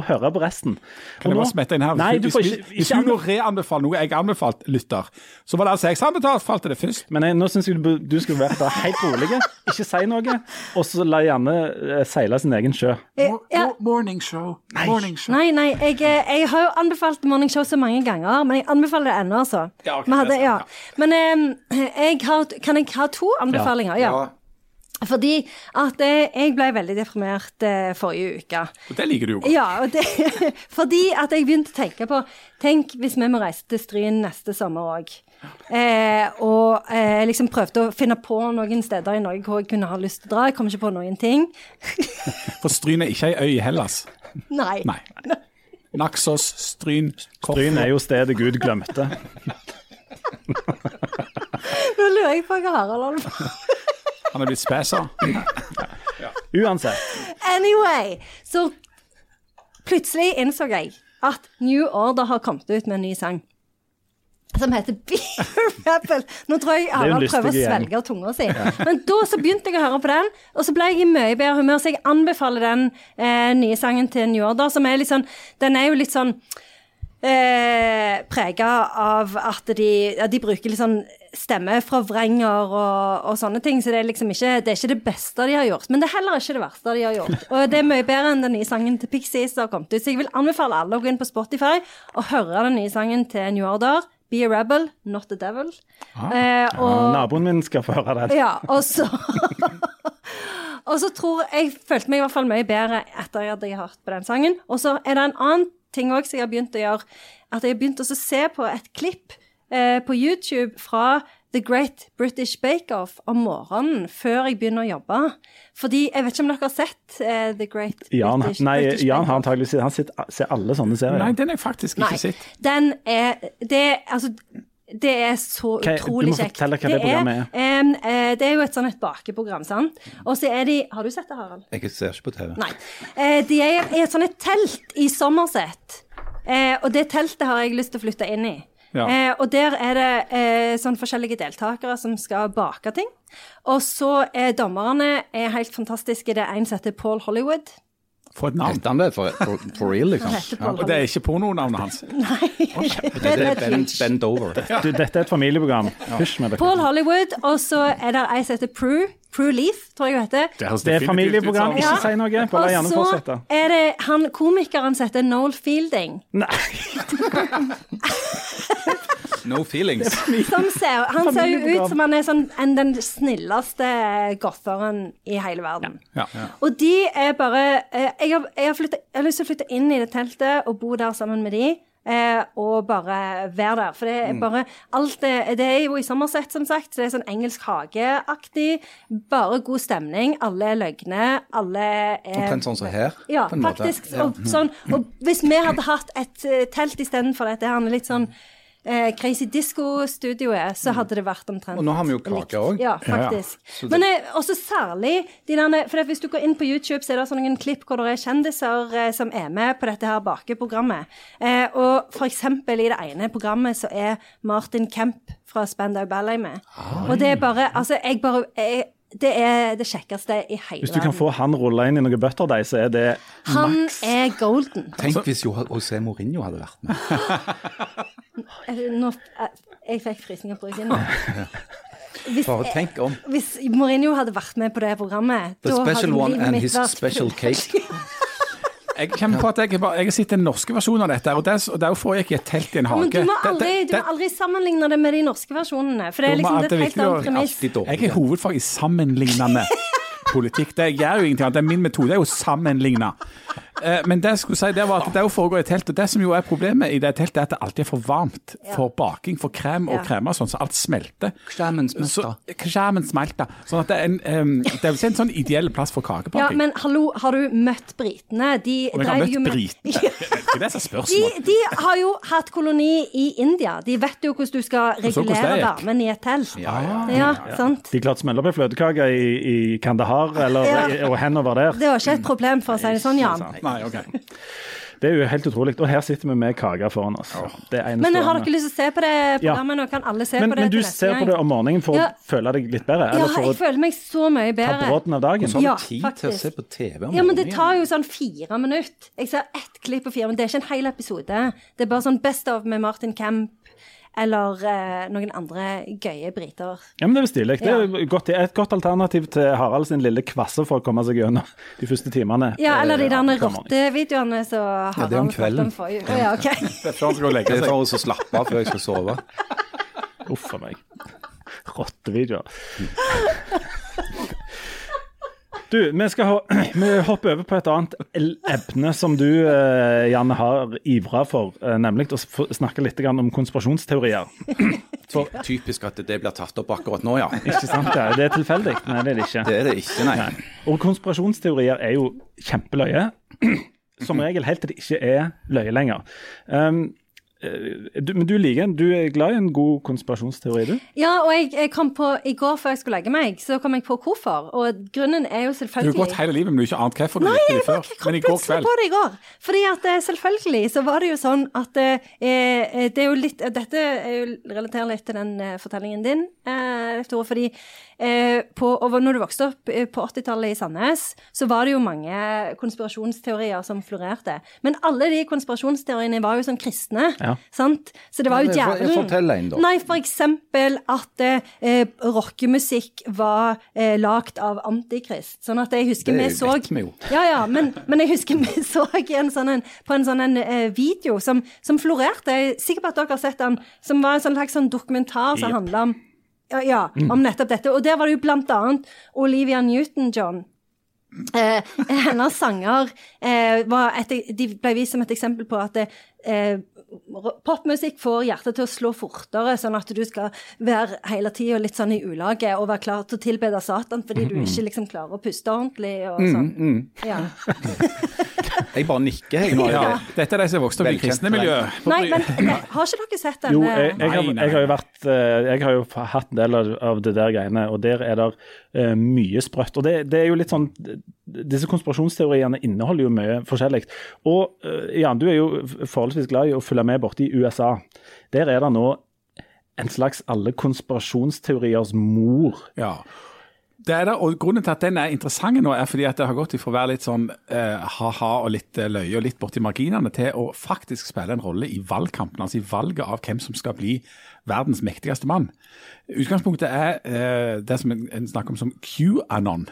Speaker 2: å høre på resten.
Speaker 3: Kan jeg bare smette inn her?
Speaker 2: Nei, du får
Speaker 3: ikke, ikke hvis du nå reanbefaler noe jeg anbefalt lytter, så var det altså jeg som anbefalte det først.
Speaker 2: Men jeg, nå syns jeg du, du skulle vært helt rolig, ikke si noe. og så la gjerne eh, seile sin egen sjø.
Speaker 3: Ja. Morning show.
Speaker 4: Nei.
Speaker 3: Morning show.
Speaker 4: Nei, nei, jeg, eh, jeg, har jo anbefalt morning show så mange ganger, men jeg anbefaler det ennå, altså.
Speaker 3: Ja, okay, hadde,
Speaker 4: ja. Men um, jeg har, kan jeg ha to anbefalinger? Ja. Fordi at eh, jeg ble veldig deprimert eh, forrige uke.
Speaker 3: Og det liker du jo godt.
Speaker 4: Ja, og det, <laughs> fordi at jeg begynte å tenke på Tenk hvis vi må reise til Stryn neste sommer òg. Eh, og eh, liksom prøvde å finne på noen steder i Norge hvor jeg kunne ha lyst til å dra. Jeg kom ikke på noen ting. <laughs>
Speaker 3: For Stryn er ikke ei øy i Hellas.
Speaker 4: Nei.
Speaker 3: Nei. Naxos, Stryn, Korfu.
Speaker 2: Stryn er jo stedet Gud glemte. <laughs>
Speaker 4: Nå lurer jeg på hva Harald holder på
Speaker 3: Han er blitt spesa.
Speaker 2: Uansett.
Speaker 4: Anyway, så plutselig innså jeg at New Order har kommet ut med en ny sang. Som heter Beer <laughs> Rebel. Nå tror jeg
Speaker 2: alle
Speaker 4: prøver å svelge tunga si. Men da så begynte jeg å høre på den, og så ble jeg i mye bedre humør. Så jeg anbefaler den eh, nye sangen til New Order, som er litt sånn Den er jo litt sånn eh, prega av at de, ja, de bruker litt sånn stemmeforvrenger og, og sånne ting. Så det er liksom ikke det, er ikke det beste de har gjort. Men det er heller ikke det verste de har gjort. Og det er mye bedre enn den nye sangen til Pixies som har kommet ut. Så jeg vil anbefale alle å gå inn på Spotify og høre den nye sangen til New Order. Be a rebel, not a devil. Eh,
Speaker 2: Og
Speaker 4: ja,
Speaker 2: naboen min skal få høre den.
Speaker 4: ja, og så <laughs> Og så tror jeg følte meg i hvert fall mye bedre etter at jeg hadde hørt på den sangen. Og så er det en annen ting òg som jeg har begynt å gjøre. At jeg har begynt å se på et klipp eh, på YouTube fra The Great British Bake Off om morgenen før jeg begynner å jobbe. Fordi jeg vet ikke om dere har sett eh, The Great
Speaker 2: Jan,
Speaker 4: British,
Speaker 2: nei,
Speaker 4: British
Speaker 2: Jan
Speaker 4: Bake
Speaker 2: har sett, han sitter, ser alle sånne serier.
Speaker 3: Nei, den har jeg faktisk
Speaker 4: Nei,
Speaker 3: ikke sett.
Speaker 4: den er Det er altså det er så
Speaker 2: Hva-
Speaker 4: utrolig
Speaker 2: du må
Speaker 4: kjekt.
Speaker 2: fortelle hva det programmet
Speaker 4: er. Um, uh, det er jo et sånn et bakeprogram, sant. Og så er de Har du sett det, Harald?
Speaker 1: Jeg ser ikke på TV.
Speaker 4: Nei. Uh, de er i et sånt et telt i Sommerset. Uh, og det teltet har jeg lyst til å flytte inn i. Eh, og der er det eh, sånn forskjellige deltakere som skal bake ting. Og så er dommerne er helt fantastiske. Det er en som heter Paul Hollywood.
Speaker 3: Få et navn.
Speaker 1: Heter han det for, for, for real, liksom? Ja.
Speaker 3: Og det er ikke pornonavnet hans. <laughs>
Speaker 1: Det er Ben, ben Dover.
Speaker 2: Du, dette er et familieprogram. Hysj med dere.
Speaker 4: Paul Hollywood, og så er det ei som heter Prue. Prue Leaf, tror jeg hun heter.
Speaker 3: høres
Speaker 2: Det er familieprogram. Ikke si noe. Bare la gjerne
Speaker 4: Og så er det han komikeren som heter Noel Fielding.
Speaker 2: Nei. <laughs> <laughs>
Speaker 1: No feelings. <laughs>
Speaker 4: Som ser, han ser jo ut som han er sånn, en, den snilleste gotheren i hele verden.
Speaker 3: Ja.
Speaker 4: Og de er bare eh, Jeg har, jeg, har flyttet, jeg har lyst til å flytte inn i det teltet og bo der sammen med de. Eh, og bare være der. For det er bare alt det, det er jo i Somerset, som sagt. Så det er sånn engelsk hageaktig. Bare god stemning. Alle er løgne. Alle er
Speaker 1: Omtrent sånn som her.
Speaker 4: Ja,
Speaker 1: på en måte.
Speaker 4: faktisk.
Speaker 1: Ja.
Speaker 4: Og, sånn, og hvis vi hadde hatt et eh, telt istedenfor dette her, litt sånn eh, Crazy Disco-studioet, så hadde det vært omtrent
Speaker 1: Og nå har vi jo kake også.
Speaker 4: Ja, faktisk. Men eh, også særlig de derne, for Hvis du går inn på YouTube, så er det sånne noen klipp hvor det er kjendiser eh, som er med på dette her bakeprogrammet. Eh, og for eksempel i det ene programmet så er Martin Kemp fra Spandau Ballet med. Og det er bare Altså, jeg bare jeg, det er det kjekkeste i hele verden.
Speaker 2: Hvis du kan få han rulla inn i noe butterdeig, så er det
Speaker 4: Han
Speaker 2: maks.
Speaker 4: er golden.
Speaker 1: Tenk hvis jo José Mourinho hadde vært med. <laughs>
Speaker 4: Nå, eh, jeg fikk frysninger på ryggen. Hvis,
Speaker 1: Bare tenk om.
Speaker 4: hvis Mourinho hadde vært med på det programmet
Speaker 1: The
Speaker 4: da hadde
Speaker 1: special one
Speaker 4: livet
Speaker 1: and his special cake. <laughs>
Speaker 3: Jeg kommer på at jeg, bare, jeg har sett den norske versjonen av dette, og der, og der foregikk i et telt i en hage.
Speaker 4: Men du må, aldri,
Speaker 3: det-
Speaker 4: du må aldri sammenligne det med de norske versjonene. For det er liksom det et helt annet premiss.
Speaker 3: Jeg er hovedfag i sammenlignende <laughs> politikk. Det gjør jo ingenting. Det er min metode er jo å sammenligne. Eh, Men det jeg skulle si, det var at det jo foregår i telt. Og det som jo er problemet i det teltet, er at det alltid er for varmt for baking, for krem og kremer og sånn, så alt smelter.
Speaker 1: Kremen smelter.
Speaker 3: Så, kremen smelter. Sånn at det er en, um, det er en sånn ideell plass for
Speaker 4: Ja, men hallo, har du møtt britene? De
Speaker 3: og jeg har
Speaker 4: drev jo
Speaker 3: møtt
Speaker 4: med-
Speaker 3: britene. <laughs> Det er det som er
Speaker 4: De,
Speaker 3: spørsmålet.
Speaker 4: de har jo hatt koloni i India. De vet jo hvordan du skal regulere varmen i et telt.
Speaker 1: Ja, ja.
Speaker 4: Ja, sant?
Speaker 2: De klarte å smelle opp ei fløtekake i, i Kandahar eller,
Speaker 4: Ja.
Speaker 2: og henover der.
Speaker 4: Det var ikke et problem, for å si det sånn, Jan.
Speaker 3: Nei, ok. <laughs>
Speaker 2: Det er jo helt utrolig. Og her sitter vi med kake foran oss. Det
Speaker 4: Men har
Speaker 2: enestående.
Speaker 4: dere lyst til å se på det
Speaker 2: Ja.
Speaker 4: programmet nå? Kan alle se
Speaker 2: Men,
Speaker 4: på det
Speaker 2: men du ser på det om morgenen for
Speaker 4: Ja.
Speaker 2: å føle deg litt bedre?
Speaker 4: Ja, jeg føler meg så mye
Speaker 2: ta
Speaker 4: bedre.
Speaker 2: brodden av dagen?
Speaker 1: Så har du
Speaker 4: Ja,
Speaker 1: tid til å se på TV om
Speaker 4: Ja, men det tar jo sånn fire minutter. Jeg ser ett klipp på fire, men det er ikke en hel episode. Det er bare sånn Best of med Martin Kemp eller eh, noen andre gøye briter.
Speaker 2: Ja, men Det er stilig. Det er godt, et godt alternativ til Harald sin lille kvasse for å komme seg gjennom de første timene.
Speaker 4: Ja, eller de
Speaker 2: eh,
Speaker 4: der rottevideoene som
Speaker 1: Ja, det er om
Speaker 4: Harald
Speaker 1: kvelden.
Speaker 4: forrige. Ja. <laughs>
Speaker 3: Det er før han skal gå og legge
Speaker 1: Det er
Speaker 3: seg.
Speaker 1: for å slappe av før jeg skal sove.
Speaker 2: Uff a meg. Rottevideoer. <laughs> Du, vi skal <clears throat> hoppe over på et annet ebne som du, eh, Janne, har ivra for, eh, nemlig å snakke litt om konspirasjonsteorier. <clears throat>
Speaker 1: Typisk at det blir tatt opp akkurat nå, ja.
Speaker 2: Ikke sant? Ja, det er tilfeldig? Nei, det er det ikke.
Speaker 1: Det er det ikke, nei.
Speaker 2: Nei. Og konspirasjonsteorier er jo kjempeløye. <clears throat> Som regel helt til det ikke er løye lenger. Um, du, men du liker Du er glad i en god konspirasjonsteori, du?
Speaker 4: Ja, og jeg, jeg kom på I går før jeg skulle legge meg, så kom jeg på hvorfor. Og grunnen er jo selvfølgelig
Speaker 3: Du har gått hele livet, men du har ikke ant hvorfor du
Speaker 4: Nei,
Speaker 3: likte
Speaker 4: jeg
Speaker 3: det før.
Speaker 4: bare kom
Speaker 3: Men i går
Speaker 4: plutselig på det i går. Fordi at eh, selvfølgelig så var det jo sånn at eh, eh, det er jo litt Dette er jo relaterer litt til den eh, fortellingen din, eh, Tore. Fordi eh, på, og når du vokste opp eh, på 80-tallet i Sandnes, så var det jo mange konspirasjonsteorier som florerte. Men alle de konspirasjonsteoriene var jo sånn kristne.
Speaker 2: Ja.
Speaker 4: Sant? Så det var jo djevelen.
Speaker 1: fortell en, da.
Speaker 4: Nei, for eksempel at eh, rockemusikk var eh, lagd av Antikrist. Sånn at jeg husker
Speaker 1: Det
Speaker 4: vi så
Speaker 1: vet vi jo.
Speaker 4: Ja, ja, men, men jeg husker vi så en sånn en, på en sånn en, eh, video som, som florerte. Jeg er sikker på at dere har sett den. Som var en sånn slags sånn dokumentar som
Speaker 2: yep.
Speaker 4: handla om ja, ja, om nettopp dette. Og der var det jo blant annet Olivia Newton-John. Eh, <laughs> hennes sanger eh, var et, de ble vist som et eksempel på at eh, popmusikk får hjertet til å slå fortere, sånn at du skal være hele tida litt sånn i ulaget og være klar til å tilbede Satan fordi du ikke liksom klarer å puste ordentlig og sånn. Ja. <laughs>
Speaker 1: Jeg bare nikker, jeg. Nå.
Speaker 3: ja. Dette er de som vokste opp i kristne miljø.
Speaker 4: Nei, men eh, har ikke dere sett
Speaker 2: Jo, jeg, jeg, har, jeg har jo vært eh, Jeg har jo hatt en del av, av det der greiene, og der er det uh, mye sprøtt. Og det, det er jo litt sånn Disse konspirasjonsteoriene inneholder jo mye forskjellig. Og uh, Jan, du er jo forholdsvis glad i å følge med borte i USA. Der er det nå en slags alle konspirasjonsteoriers mor.
Speaker 3: Ja. Det er det, og Grunnen til at den er interessant nå, er fordi at det har gått fra å være litt sånn eh, ha-ha og litt eh, løye og litt borti marginene, til å faktisk spille en rolle i valgkampen, altså i valget av hvem som skal bli verdens mektigste mann. Utgangspunktet er eh, det som en, en snakker om som QAnon,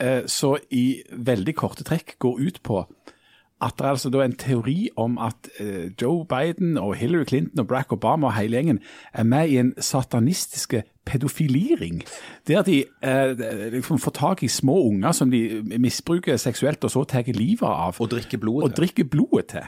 Speaker 3: eh, så i veldig korte trekk går ut på at det er altså da en teori om at eh, Joe Biden og Hillary Clinton og Barack Obama og hele gjengen er med i en satanistiske pedofiliring, der de eh, liksom får tak i små unger som de misbruker seksuelt og så tar livet av.
Speaker 1: Og drikker blodet
Speaker 3: Og drikker blodet til.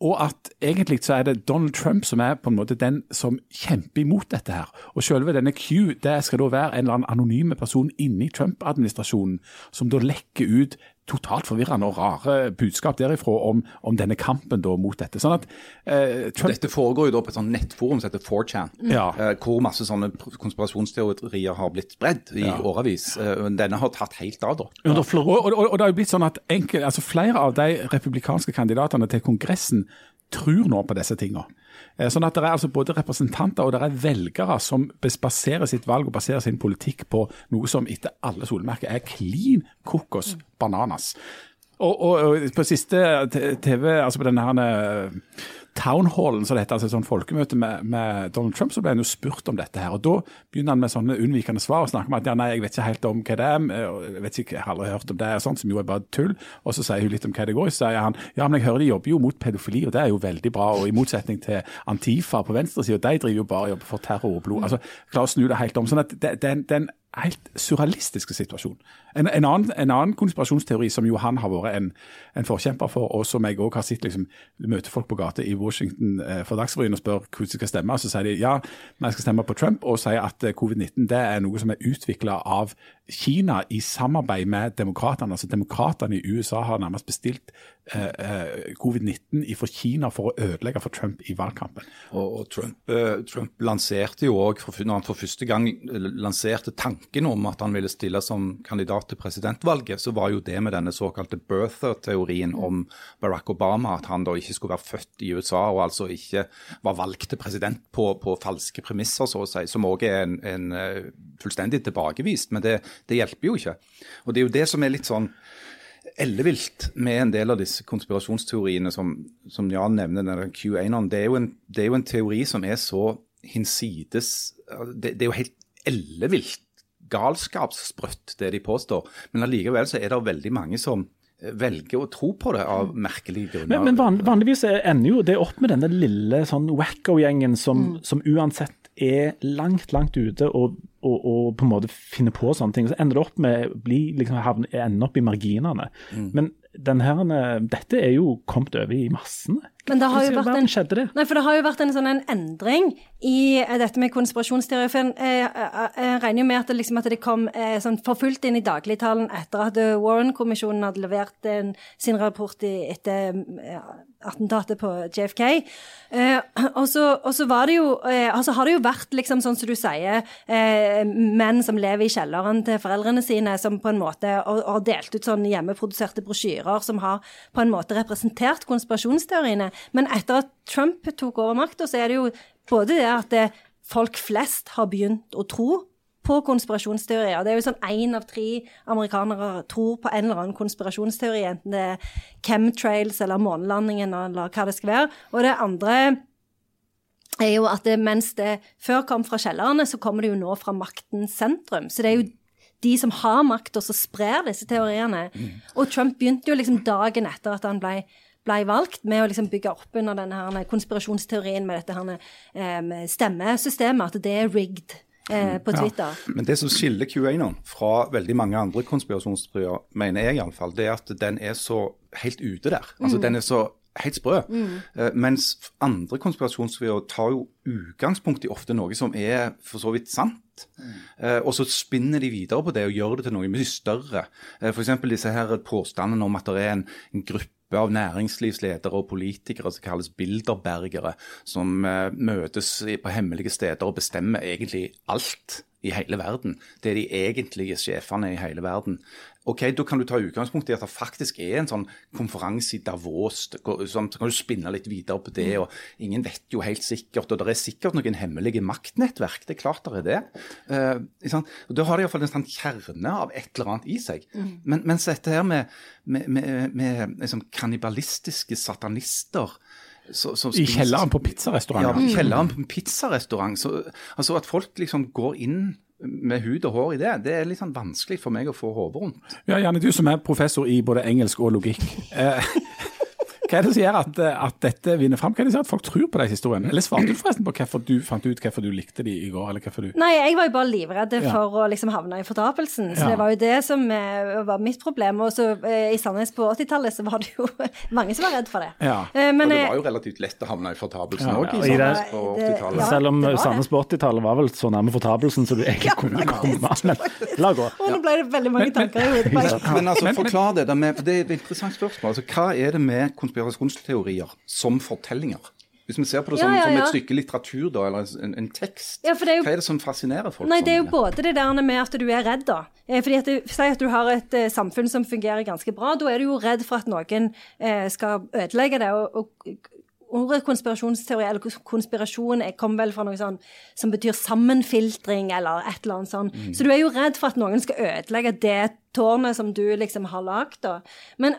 Speaker 3: Og at egentlig så er det Donald Trump som er på en måte den som kjemper imot dette her. Og selve denne Q det skal da være en eller annen anonyme person inni Trump-administrasjonen som da lekker ut totalt forvirrende og rare budskap derifra om, om denne kampen da mot dette. Sånn at eh, Trump
Speaker 1: Dette foregår jo da på et sånt nettforum som heter 4chan,
Speaker 3: Ja.
Speaker 1: eh, hvor masse sånne konspirasjonsteorier har blitt spredd i årevis. Eh, Denne har tatt helt av, da.
Speaker 2: Ja.
Speaker 3: Og, og, og, og det har jo blitt sånn at enkel, altså flere av de republikanske kandidatene til Kongressen tror nå på disse tingene. Eh, Sånn at Det er altså både representanter og det er velgere som baserer sitt valg og baserer sin politikk på noe som etter alle solmerker er klin kokos bananas. Og, og, og på siste TV, altså på denne her eh, townhallen, så det heter, altså et sånt folkemøte med, med Donald Trump, så ble han jo spurt om dette her. og Da begynner han med sånne unnvikende svar og snakker om at ja, nei, jeg vet ikke helt om hva det er, jeg vet ikke, jeg har aldri hørt om det, og sånt, som jo er bare tull. Og så sier hun litt om hva det går i, så sier han ja, men jeg hører de jobber jo mot pedofili, og det er jo veldig bra. Og i motsetning til Antifa på venstresida, de driver jo bare jobber for terror og blod. Altså, klarer å snu det helt om. sånn at det, det, det helt surrealistiske situasjon. En, en, annen, en annen konspirasjonsteori som jo han har vært en, en forkjemper for, og som jeg òg har sett liksom, møte folk på gata i Washington eh, for Dagsrevyen og spør hvordan de skal stemme, så sier de ja, men jeg skal stemme på Trump, og sier at eh, covid-19 det er noe som er utvikla av Kina i samarbeid med demokratene. Altså Demokratene i USA har nærmest bestilt covid-19 fra Kina for å ødelegge for Trump i valgkampen.
Speaker 1: Og, og Trump, eh, Trump lanserte jo òg, når han for første gang eh, lanserte tanken om at han ville stille som kandidat til presidentvalget, så var jo det med denne såkalte birther-teorien om Barack Obama, at han da ikke skulle være født i USA og altså ikke var valgt til president på, på falske premisser, så å si, som òg er en, en eh, fullstendig tilbakevist. Men det, det hjelper jo ikke. Og det er jo det som er litt sånn ellevilt med en del av disse konspirasjonsteoriene som, som Jan nevner, denne Q1-en. Det, er jo en- det er jo en teori som er så hinsides Det, det er jo helt ellevilt galskapssprøtt, det de påstår. Men allikevel så er det veldig mange som velger å tro på det av merkelige grunner.
Speaker 2: Men, men van, vanligvis er- ender jo det opp med denne lille sånn wacko-gjengen som, som uansett er langt, langt ute og, og, og, på en måte finner på sånne ting. Så ender det opp med bli, liksom, havne, ende opp i marginene.
Speaker 1: Mm.
Speaker 2: Men her, dette er jo kommet over i massene.
Speaker 4: Men det har jo
Speaker 2: vært en.
Speaker 4: Nei, for det har jo vært en sånn en endring i eh, dette med konspirasjonsteori. For jeg, jeg, jeg, regner jo med at det, liksom, at det kom eh, sånn forfulgt inn i dagligtalen etter at Warren-kommisjonen hadde levert en, sin rapport i, etter ja, attentatet på JFK. Eh, og, så, var det jo eh, Altså har det jo vært, liksom sånn som du sier, eh, menn som lever i kjelleren til foreldrene sine, som på en måte har delt ut sånn hjemmeproduserte brosjyrer som har på en måte representert konspirasjonsteoriene. Men etter at Trump tok over makta, så er det jo både det at det, folk flest har begynt å tro på konspirasjonsteorier. Det er jo sånn én av tre amerikanere tror på en eller annen konspirasjonsteori, enten det er chemtrails eller månelandingen eller hva det skal være. Og det andre er jo at det, mens det før kom fra kjellerne, så kommer det jo nå fra maktens sentrum. Så det er jo de som har makt, og som sprer disse teoriene. Mm. Og Trump begynte jo liksom dagen etter at han ble ble valgt, med å liksom bygge opp under denne her konspirasjonsteorien med dette her, eh, stemmesystemet, at det er rigged. Eh, på Twitter.
Speaker 1: Ja. Men det som skiller QAnon fra veldig mange andre konspirasjonsteorier, mener jeg iallfall, det er at den er så helt ute der. Altså mm. Den er så helt sprø. Mm. Uh, mens andre konspirasjonsteorier tar jo utgangspunkt i ofte noe som er for så vidt sant. Mm. Uh, og så spinner de videre på det og gjør det til noe mye større. Uh, F.eks. disse her påstandene om at det er en, en gruppe av næringslivsledere og politikere som kalles bilderbergere, som uh, møtes på hemmelige steder og bestemmer egentlig alt i hele verden. Det er de egentlige sjefene i hele verden ok, Da kan du ta utgangspunkt i at det faktisk er en sånn konferanse i Davos. Så kan du spinne litt videre på det. og Ingen vet jo helt sikkert. og Det er sikkert noen hemmelige maktnettverk. Det er klart det er det. Uh, og Da har de iallfall en sånn kjerne av et eller annet i seg. Mm. Men, mens dette her med, med, med, med liksom kannibalistiske satanister
Speaker 3: så, så I kjelleren på pizzarestaurant?
Speaker 1: Ja, i kjelleren på en pizzarestaurant. altså At folk liksom går inn med hud og hår i det, det er litt sånn vanskelig for meg å få hodet rundt.
Speaker 3: Ja, Janne, du som er professor i både engelsk og logikk. Eh, hva er det som gjør at, at, dette vinner fram? Hva er det som gjør at folk tror på de historiene? Eller svarte du forresten på hvorfor du fant ut hvorfor du likte de i går? eller hvorfor du...
Speaker 4: Nei, jeg var jo bare livredd ja. for å liksom havne i fortapelsen. Så ja. det var jo det som eh, var mitt problem. Og så eh, i Sandnes på 80-tallet så var det jo <laughs> mange som var redd for det.
Speaker 1: Ja. Eh, men, og det var jo relativt lett å havne i fortapelsen òg ja, i Sandnes på 80-tallet.
Speaker 2: Selv om Sandnes på 80-tallet var vel så nærme fortapelsen som du <laughs> egentlig kunne komme. Men la gå.
Speaker 4: Og nå ble det veldig mange tanker i hodet.
Speaker 1: Men altså, forklar det. Det er et interessant spørsmål. Altså, hva er det med konspirasjonsteorier som fortellinger. Hvis vi ser på det som, ja, ja, ja. som et stykke litteratur, da, eller en, en tekst, er jo, hva er det som fascinerer folk?
Speaker 4: Nei, Det er jo både det der med at du er redd, da. Eh, fordi at du, Si at du har et uh, samfunn som fungerer ganske bra. Da er du jo redd for at noen uh, skal ødelegge det. og, og Ordet konspirasjonsteori eller konspirasjon kommer vel fra noe sånn som betyr sammenfiltring eller et eller annet sånt. Mm. Så du er jo redd for at noen skal ødelegge det tårnet som du liksom har lagd. Men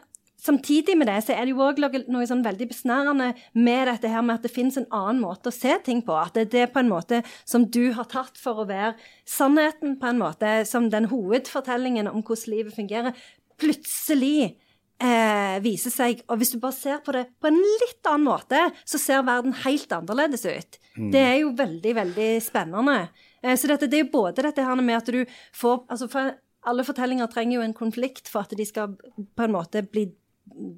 Speaker 4: Samtidig med det så er det jo òg noe sånn veldig besnærende med dette her med at det finnes en annen måte å se ting på. At det, det er på en måte som du har tatt for å være sannheten, på en måte, som den hovedfortellingen om hvordan livet fungerer, plutselig eh, viser seg Og hvis du bare ser på det på en litt annen måte, så ser verden helt annerledes ut. Mm. Det er jo veldig, veldig spennende. Eh, så dette, det er jo både dette her med at du får altså for alle fortellinger trenger jo en konflikt for at de skal på en måte bli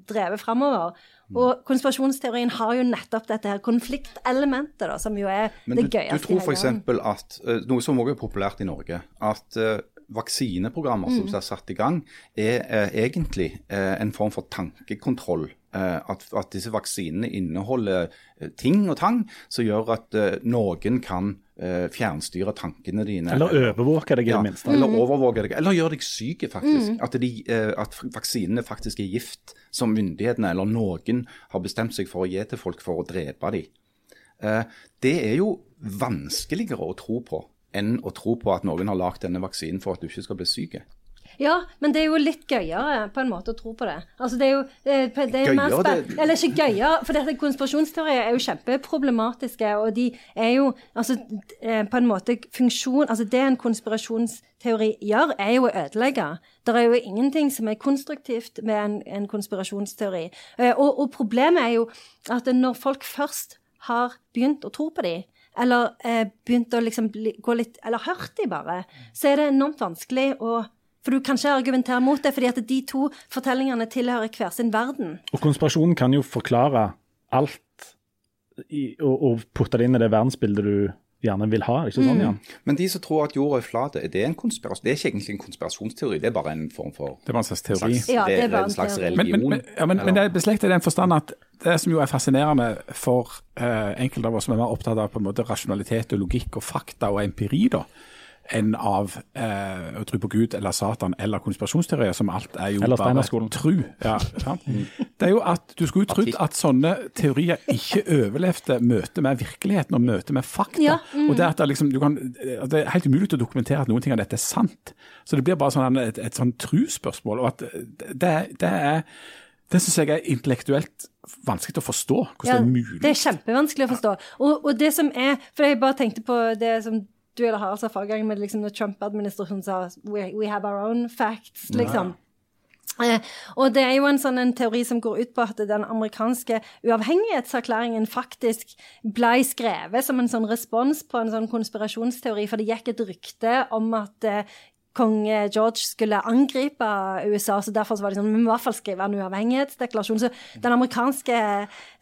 Speaker 4: drevet framover. Og konspirasjonsteorien har jo nettopp dette her konfliktelementet, da, som jo er Men det gøyeste.
Speaker 1: Men du tror f.eks. at, uh, noe som også er populært i Norge, at uh, vaksineprogrammer mm. som er satt i gang, er uh, egentlig en form for tankekontroll. At, at, disse vaksinene inneholder ting og tang som gjør at noen kan eh, fjernstyre tankene dine.
Speaker 2: Eller overvåke deg, i det minste.
Speaker 1: Eller mm. overvåke deg, eller gjøre deg syk, faktisk. Mm. At, de, eh, at, vaksinene faktisk er gift, som myndighetene eller noen har bestemt seg for å gi til folk for å drepe dem. Eh, det er jo vanskeligere å tro på enn å tro på at noen har lagd denne vaksinen for at du ikke skal bli syk.
Speaker 4: Ja, men det er jo litt gøyere på en måte å tro på det. Altså det er jo det er, det er mer spennende Eller ikke gøyere, for dette konspirasjonsteorier er jo kjempeproblematiske. Og de er jo altså eh, på en måte funksjon Altså det en konspirasjonsteori gjør, er jo å ødelegge. Det er jo ingenting som er konstruktivt med en, en konspirasjonsteori. Eh, og, og problemet er jo at når folk først har begynt å tro på dem, eller eh, begynt å liksom gå litt Eller hørt de bare, så er det enormt vanskelig å For du kan ikke argumentere mot det, fordi at de to fortellingene tilhører hver sin verden.
Speaker 2: Og konspirasjonen kan jo forklare alt i, og, og putte det inn i det verdensbildet du gjerne vil ha. ikke sånn, Jan?
Speaker 1: Men de som tror at jorda er flat, er det en konspirasjon? Det er ikke egentlig en konspirasjonsteori, det er bare en form for
Speaker 3: Det var en slags teori.
Speaker 1: slags,
Speaker 4: Ja, det er bare en
Speaker 1: en slags
Speaker 4: teori.
Speaker 3: Men,
Speaker 1: religion.
Speaker 3: men, men, ja, men, men det er beslektet i den forstand at det som jo er fascinerende for eh, enkelte av oss som er mer opptatt av på en måte rasjonalitet og logikk og fakta og empiri, da, enn av eh, å tro på Gud eller Satan eller konspirasjonsteorier, som alt er jo
Speaker 2: Eller
Speaker 3: bare tru. Ja, sant? Det er jo at Du skulle jo trodd at sånne teorier ikke overlevde møtet med virkeligheten og møtet med fakta.
Speaker 4: Ja, mm.
Speaker 3: og Det at det, liksom, du kan, det er helt umulig å dokumentere at noen ting av dette er sant. Så det blir bare sånn et, et sånn og at det, det er det syns jeg er intellektuelt vanskelig å forstå. Hvordan
Speaker 4: Ja,
Speaker 3: det er mulig.
Speaker 4: det er kjempevanskelig å forstå. Og, og det som er For jeg bare tenkte på det som du eller Harald sa forrige gang, med liksom når Trump-administrasjonen sa we, we have our own facts, liksom. Eh, og det er jo en sånn en teori som går ut på at den amerikanske uavhengighetserklæringen faktisk ble skrevet som en sånn respons på en sånn konspirasjonsteori, for det gikk et rykte om at eh, kong George skulle angripe USA, så derfor så var det sånn, vi må i hvert fall skrive en uavhengighetsdeklarasjon. Så den amerikanske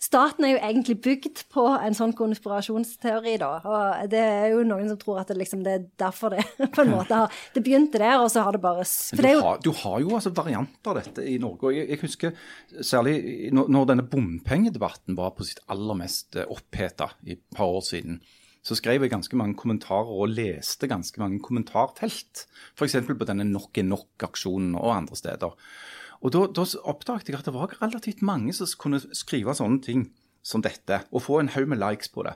Speaker 4: staten er jo egentlig bygd på en sånn konspirasjonsteori, da. Og det er jo noen som tror at det, liksom, det er derfor det <laughs> på en måte har Det begynte der, og så har det bare For det er
Speaker 1: du,
Speaker 4: jo
Speaker 1: har, du har jo altså varianter av dette i Norge. og Jeg, jeg husker særlig når, når denne bompengedebatten var på sitt aller mest oppheta i et par år siden. Så skrev jeg ganske mange kommentarer og leste ganske mange kommentarfelt. F.eks. på denne Nok er nok-aksjonen og andre steder. Og da, da oppdaget jeg at det var relativt mange som kunne skrive sånne ting som dette, og få en haug med likes på det.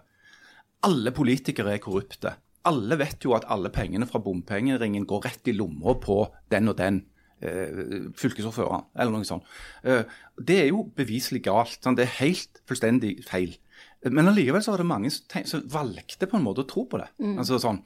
Speaker 1: Alle politikere er korrupte. Alle vet jo at alle pengene fra bompengeringen går rett i lomma på den og den eh, fylkesordføreren, eller noe sånt. Eh, det er jo beviselig galt. Det er helt fullstendig feil. Men allikevel så var det mange som, valgte på en måte å tro på det. Altså sånn,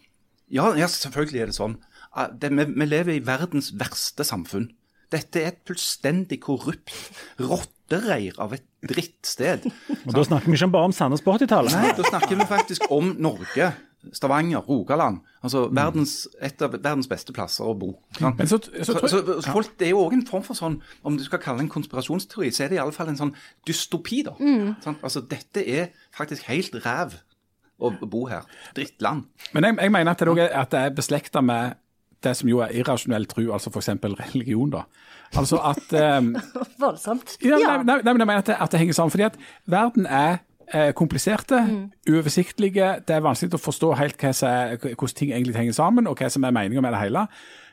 Speaker 1: ja, ja, selvfølgelig er det sånn. Ah, Det, vi, vi lever i verdens verste samfunn. Dette er et fullstendig korrupt rottereir av et drittsted. <laughs>
Speaker 2: Og Da snakker vi ikke bare om Sandnes på 80-tallet.
Speaker 1: Nei, da snakker vi faktisk om Norge. Stavanger, Rogaland. Altså verdens, et av verdens beste plasser å bo.
Speaker 3: Men så- så
Speaker 1: så, så, folk, Det er jo òg en form for sånn, om du skal kalle det en konspirasjonsteori, så er det i alle fall en sånn dystopi, da. Sant? Altså Dette er faktisk helt ræv å bo her. Drittland.
Speaker 3: Men jeg, jeg mener at det, også er, at det er beslekta med det som jo er irrasjonell tro, altså f.eks. religion. da. Altså at <laughs> eh,
Speaker 4: voldsomt.
Speaker 3: Ja,
Speaker 4: Ja.
Speaker 3: Nei, nei, nei, men jeg mener at det, at det henger sammen. fordi at verden er kompliserte, uoversiktlige. Det er vanskelig å forstå helt hva er, hvordan ting egentlig henger sammen, og hva som er meninga med det hele.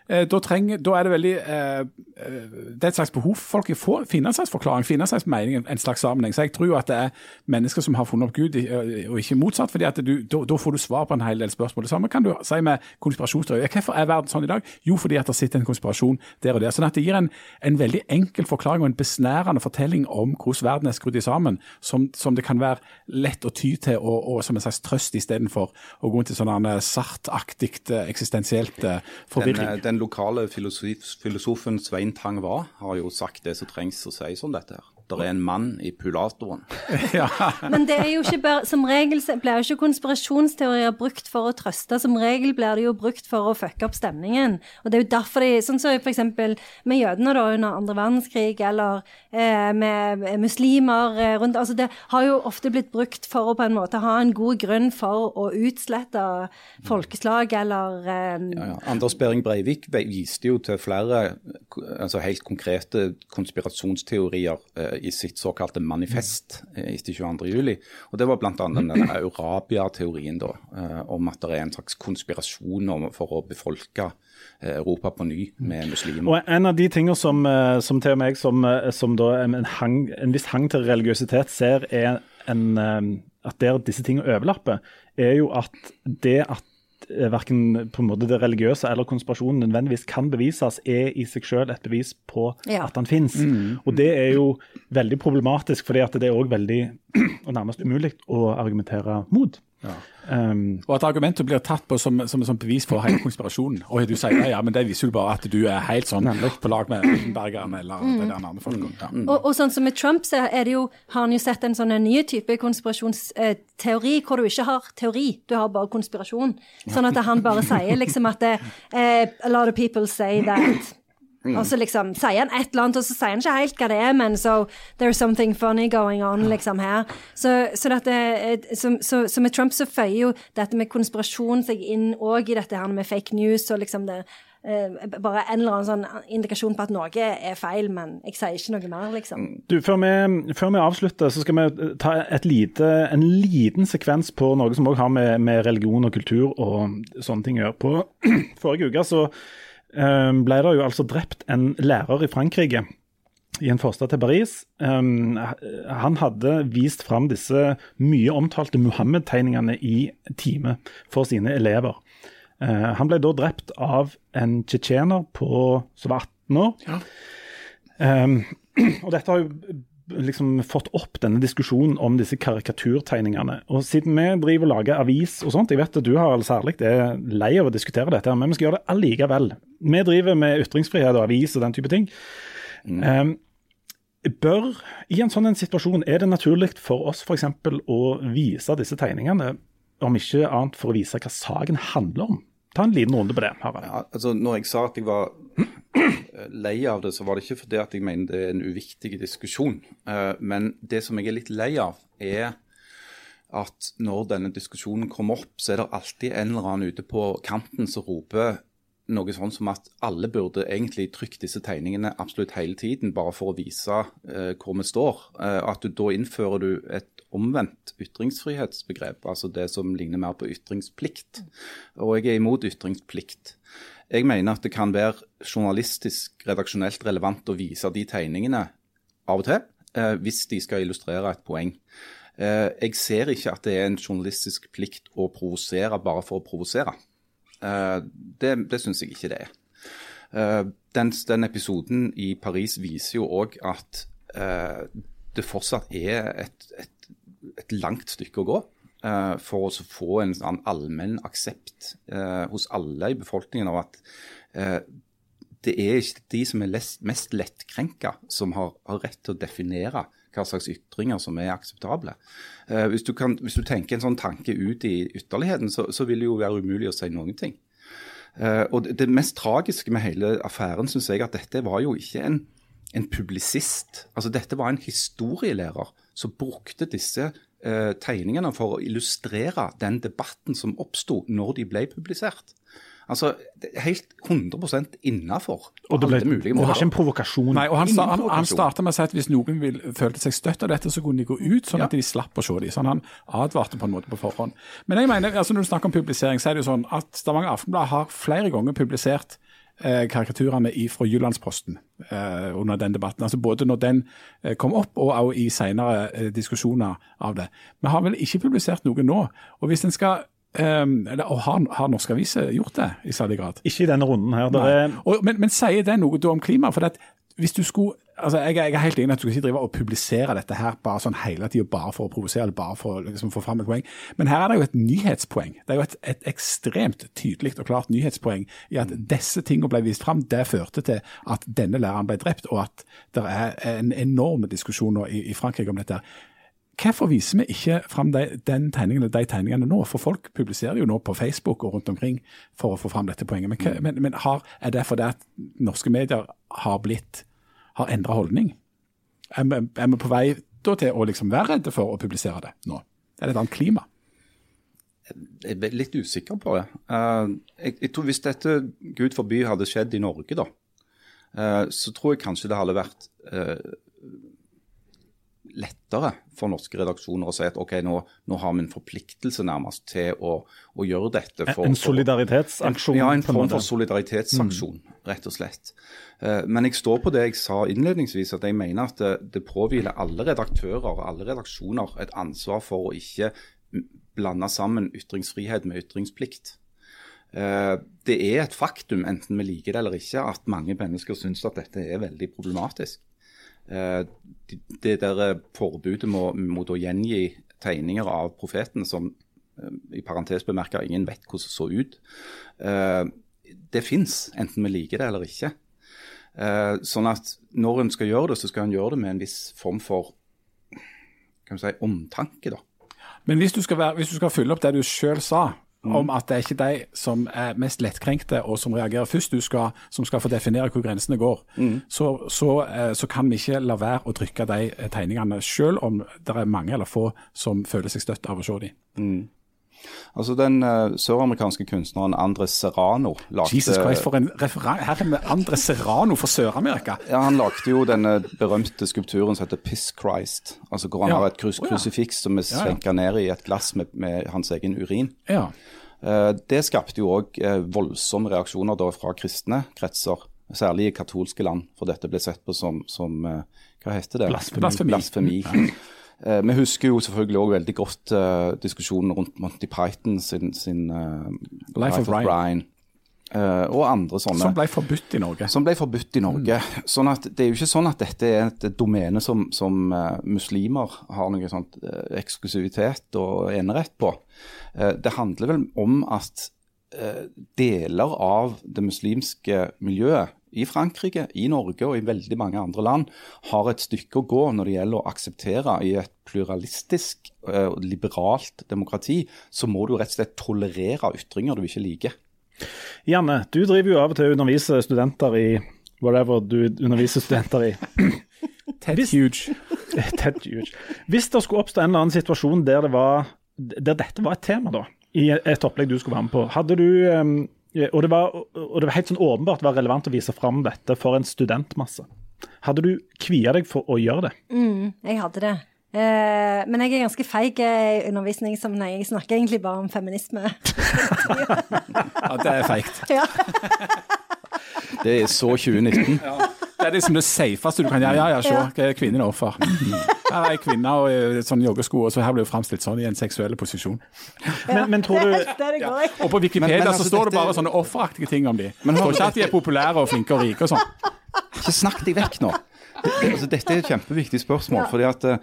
Speaker 3: Eh, da, trenger, da er det veldig eh, eh, Det er et slags behov folk å få, finne en slags forklaring, finne en slags mening, en slags sammenheng. Så jeg tror jo at det er mennesker som har funnet opp Gud, og ikke motsatt. fordi at du, da, får du svar på en hel del spørsmål. Det samme kan du si med konspirasjonsteorier. Hvorfor er verden sånn i dag? Jo, fordi at det sitter en konspirasjon der og der. Sånn at det gir en, en veldig enkel forklaring og en besnærende fortelling om hvordan verden er skrudd sammen, som, som det kan være lett å ty til, og, og som en slags trøst istedenfor å gå rundt i sånn sartaktig eksistensielt forvirring.
Speaker 1: Den,
Speaker 3: forvirring.
Speaker 1: Den lokale filosof, filosofen Svein Tang Hva har jo sagt det som trengs å si om dette. her. Det er en mann i pulatoren. <laughs>
Speaker 4: Men det er jo ikke bare, som regel blir jo ikke konspirasjonsteorier brukt for å trøste. Som regel blir det jo brukt for å fucke opp stemningen. Og det er jo derfor de, sånn som f.eks. med jødene da under andre verdenskrig, eller eh, med muslimer eh, rundt altså Det har jo ofte blitt brukt for å på en måte ha en god grunn for å utslette folkeslag eller eh,
Speaker 1: Ja, ja. Anders Behring Breivik viste jo til flere altså helt konkrete konspirasjonsteorier eh, i sitt såkalte manifest eh, etter 22.07. Og Det var bl.a. denne Eurabia-teorien da, eh, om at det er en slags konspirasjon for å befolke eh, Europa på ny med muslimer.
Speaker 2: Og En av de tingene som, eh, som til og meg som, eh, som en, hang, en viss hang til religiøsitet ser, er en, eh, at der disse tingene overlapper, er jo at det at eh, verken på en måte det religiøse eller konspirasjonen nødvendigvis kan bevises, er i seg selv et bevis på
Speaker 4: Ja.
Speaker 2: at den finnes. Og det er jo veldig problematisk, fordi at det er òg veldig <clears throat> og nærmest umulig å argumentere mot. Um,
Speaker 3: Og at argumentet blir tatt på som, som, som bevis for hele konspirasjonen. Og du sier ja, men det viser jo bare at du er helt sånn på lag med Bergeren eller de der andre folk. Ja.
Speaker 4: Og, og sånn som med Trump, så er det jo, har han jo sett en sånn en ny type konspirasjonsteori, hvor du ikke har teori, du har bare konspirasjon. Sånn at han bare sier liksom at det, eh, A lot of people say that. Og så liksom sier han et eller annet, og så sier han ikke helt hva det er, men so there's something funny going on liksom her. Så, så, dette, så, så, så med Trump så føyer jo dette med konspirasjon seg inn òg i dette her med fake news og liksom det eh, Bare en eller annen sånn indikasjon på at noe er feil, men jeg sier ikke noe mer, liksom.
Speaker 2: Du, før vi, før vi avslutter, så skal vi ta et lite, en liten sekvens på noe som òg har med, med religion og kultur og sånne ting å gjøre. På <clears throat> forrige uke så ble det jo altså drept en lærer i Frankrike i en forstad til Paris. Um, han hadde vist fram disse mye omtalte Muhammed-tegningene i time for sine elever. Uh, han ble da drept av en tsjetsjener på som var 18 år.
Speaker 3: Ja.
Speaker 2: Um, <clears throat> og dette har jo liksom fått opp denne diskusjonen om disse karikaturtegningene. Og siden vi driver og lager avis og sånt, jeg vet at du har særlig er lei av å diskutere dette, men vi skal gjøre det allikevel. Vi driver med ytringsfrihet og avis og den type ting. Um, bør, I en sånn en situasjon, er det naturlig for oss f.eks. å vise disse tegningene, om ikke annet for å vise hva saken handler om? Ta en liten runde på det. Harald.
Speaker 1: Ja, altså Når jeg sa at jeg var lei av det, så var det ikke fordi at jeg mener det er en uviktig diskusjon. Eh, Men det som jeg er litt lei av, er at når denne diskusjonen kommer opp, så er det alltid en eller annen ute på kanten som roper noe sånn som at alle burde egentlig trykke disse tegningene absolutt hele tiden, bare for å vise eh, hvor vi står. Eh, at du, Da innfører du et omvendt ytringsfrihetsbegrep, altså det som ligner mer på ytringsplikt. Og jeg er imot ytringsplikt. Jeg mener at det kan være journalistisk, redaksjonelt relevant å vise de tegningene av og til, eh, hvis de skal illustrere et poeng. Eh, jeg ser ikke at det er en journalistisk plikt å provosere bare for å provosere. Eh, det det syns jeg ikke det er. Eh, den, den episoden i Paris viser jo òg at eh, det fortsatt er et, et, et langt stykke å gå eh, for å få en sånn allmenn aksept eh, hos alle i befolkningen av at eh, det er ikke de som er mest lettkrenka, som har, har rett til å definere hva slags ytringer som er akseptable. Eh, hvis, du kan, hvis du tenker en sånn tanke ut i ytterligheten, så, så vil det jo være umulig å si noen ting. Eh, og det, det mest tragiske med hele affæren syns jeg at dette var jo ikke en, en publisist. Altså Dette var en historielærer som brukte disse eh, tegningene for å illustrere den debatten som oppsto når de ble publisert. Altså, Helt 100 innafor
Speaker 2: Og det, ble,
Speaker 1: alle mulige
Speaker 2: det var ikke en provokasjon.
Speaker 3: Nei, og han, sta, han, han starta med å si at hvis noen vil, følte seg støtt av dette, så kunne de gå ut, sånn at de slapp å se dem. Sånn han advarte på en måte på forhånd. Men jeg mener, altså når du snakker om publisering, så er det jo sånn at Stavanger Aftenblad har flere ganger publisert eh, karikaturene i- fra Jyllandsposten eh, under den debatten. Altså Både når den eh, kom opp, og også i senere eh, diskusjoner av det. Vi har vel ikke publisert noe nå. og hvis en skal eh, eller, og har, har norske aviser gjort det i særlig grad?
Speaker 2: Ikke i denne runden her. Er,
Speaker 3: Og, men, men sier det noe om klima? For at hvis du skulle, altså jeg, jeg er helt enig at du ikke drive og publisere dette her bare sånn hele tida bare for å provosere eller bare for å liksom, få fram et poeng. Men her er det jo et nyhetspoeng. Det er jo et, et ekstremt tydelig og klart nyhetspoeng i at disse tingene ble vist fram. Det førte til at denne læreren ble drept, og at det er en enorm diskusjon nå i, i Frankrike om dette. Hvorfor viser vi ikke fram de, den tegningen, de tegningene nå? For folk publiserer jo nå på Facebook og rundt omkring for å få fram dette poenget. Men, men, men har, er det fordi at norske medier har blitt har endra holdning? Er vi, på vei til å liksom være redde for å publisere det nå? Er det et annet klima?
Speaker 1: Jeg er litt usikker på det. Eh, jeg, jeg tror Hvis dette gud forby hadde skjedd i Norge, da, eh, så tror jeg kanskje det hadde vært eh, lettere for norske redaksjoner å si at ok, nå, nå har vi en forpliktelse nærmest til å, å gjøre dette. For,
Speaker 2: en solidaritetsaksjon.
Speaker 1: ja, en form for solidaritetsaksjon, rett og slett. Eh, Men jeg står på det jeg sa innledningsvis, at jeg mener at det, det påhviler alle redaktører og alle redaksjoner et ansvar for å ikke blande sammen ytringsfrihet med ytringsplikt. Eh, Det er et faktum, enten vi liker det eller ikke, at mange mennesker syns at dette er veldig problematisk. Eh, de- Det der forbudet mot å gjengi tegninger av profeten som eh, i parentes bemerka, ingen vet hvordan det så ut. Eh, det fins, enten vi liker det eller ikke. Eh, sånn at når en skal gjøre det, så skal en gjøre det med en viss form for kan si, omtanke. da.
Speaker 3: Men hvis du skal, være, hvis du skal fylle opp det du sjøl sa, om at det er ikke de som er mest lettkrenkte og som reagerer først, du skal, som skal få definere hvor grensene går, så, så, eh, så kan vi ikke la være å trykke de eh, tegningene, selv om det er mange eller få som føler seg støtt av å se dem.
Speaker 1: Altså Den uh, søramerikanske kunstneren Andres Serrano lagde
Speaker 3: Jesus Christ, for en referanse. Her er vi Andres Serrano fra Sør-Amerika.
Speaker 1: Ja, Han lagde jo denne berømte skulpturen som heter Piss Christ. Altså Hvor han
Speaker 3: Ja.
Speaker 1: har et krus krusifiks som er slenka ned i et glass med, med hans egen urin.
Speaker 3: Ja.
Speaker 1: Uh, det skapte jo òg voldsomme reaksjoner da fra kristne kretser, særlig i katolske land, for dette ble sett på som, som eh, Hva heter det?
Speaker 3: Blasfemi.
Speaker 1: Blasfemi. Eh, vi husker jo selvfølgelig òg veldig godt eh, diskusjonen rundt Monty Python sin, sin eh,
Speaker 3: Life of Ryan.
Speaker 1: Eh, og andre sånne.
Speaker 3: Som ble forbudt i Norge.
Speaker 1: Som ble forbudt i Norge. Sånn at Det er jo ikke sånn at dette er et domene som, som eh, muslimer har noe sånt eh, eksklusivitet og enerett på. Det handler vel om at deler av det muslimske miljøet i Frankrike, i Norge og i veldig mange andre land har et stykke å gå når det gjelder å akseptere i et pluralistisk eh, liberalt demokrati, så må du rett og slett tolerere ytringer du ikke liker.
Speaker 2: Janne, du driver jo av og til å undervise studenter i whatever du underviser studenter i. <laughs>
Speaker 3: Ted Huge. <laughs>
Speaker 2: Ted Huge. Hvis det skulle oppstå en eller annen situasjon der, det var, der dette var et tema, da, i et opplegg du skulle være med på, hadde du um, og, det var, og det var helt sånn åpenbart var relevant å vise fram dette for en studentmasse. Hadde du kvia deg for å gjøre det?
Speaker 4: Jeg hadde det. Eh, men jeg er ganske feig i undervisningssammenheng. Jeg snakker egentlig bare om feminisme. <laughs>
Speaker 3: Ja, det er feigt.
Speaker 4: ja.
Speaker 1: Det er så 2019.
Speaker 3: Det er liksom det safeste du kan gjøre. Ja, ja, se, ja. kvinnen er offer. <laughs> Her er ei kvinne og eh, sånn joggesko, og så her blir hun framstilt sånn i en seksuell posisjon.
Speaker 2: Men, men tror du <laughs>
Speaker 4: i.
Speaker 3: Og på Wikipedia
Speaker 1: Men- men altså,
Speaker 3: så står det bare sånne offeraktige ting om de.
Speaker 1: Men
Speaker 3: Men Tror ikke at de er populære og flinke og rike og sånn.
Speaker 1: Ikke snakk deg vekk nå. Altså, dette er et kjempeviktig spørsmål. fordi at eh,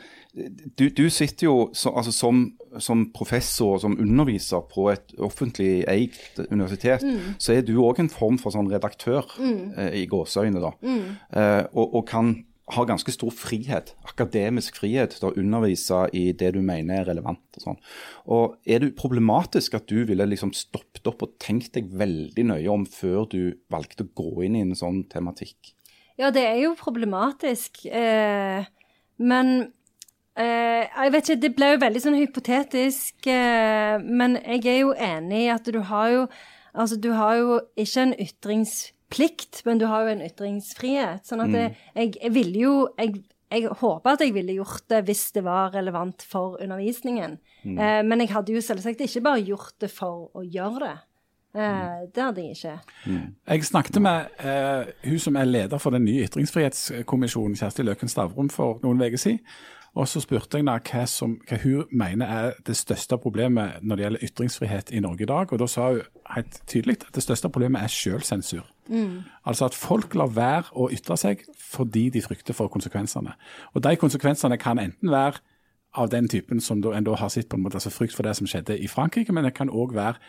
Speaker 1: du, du sitter jo så, altså, som, som professor og som underviser på et offentlig eid universitet, så er du òg en form for sånn redaktør eh, i gåseøyne. da, eh, og, og kan ha ganske stor frihet, akademisk frihet til å undervise i det du mener er relevant. og sånn. Og Er det problematisk at du ville liksom stoppet opp og tenkt deg veldig nøye om før du valgte å gå inn i en sånn tematikk?
Speaker 4: Ja, det er jo problematisk. Eh, men eh, jeg vet ikke, det ble jo veldig sånn hypotetisk. Eh, men jeg er jo enig i at du har jo Altså, du har jo ikke en ytringsplikt, men du har jo en ytringsfrihet. Sånn at mm. jeg, jeg ville jo jeg, jeg håper at jeg ville gjort det hvis det var relevant for undervisningen. Eh, men jeg hadde jo selvsagt ikke bare gjort det for å gjøre det. Eh, det hadde jeg ikke.
Speaker 3: Jeg snakket med eh, hun som er leder for den nye ytringsfrihetskommisjonen, Kjersti Løken Stavrum, for noen uker siden. Og så spurte jeg henne hva, som, hva hun mener er det største problemet når det gjelder ytringsfrihet i Norge i dag. Og da sa hun helt tydelig at det største problemet er selvsensur. Altså at folk lar være å ytre seg fordi de frykter for konsekvensene. Og de konsekvensene kan enten være av den typen som en da har sett på en måte, altså frykt for det som skjedde i Frankrike, men det kan òg være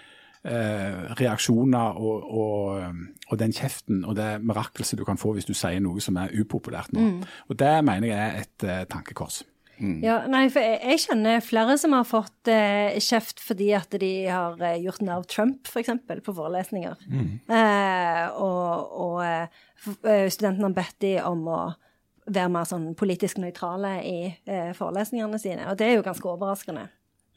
Speaker 3: eh, reaksjoner og, og, og den kjeften og det mirakelset du kan få hvis du sier noe som er upopulært nå. Og Det mener jeg er et eh, tankekors.
Speaker 4: Ja, nei, for jeg, jeg kjenner flere som har fått eh, kjeft fordi at de har eh, gjort narr av Trump, f.eks., på forelesninger. Eh, og og eh, eh, studentene har bedt de om å være mer sånn politisk nøytrale i eh, forelesningene sine. Og det er jo ganske overraskende.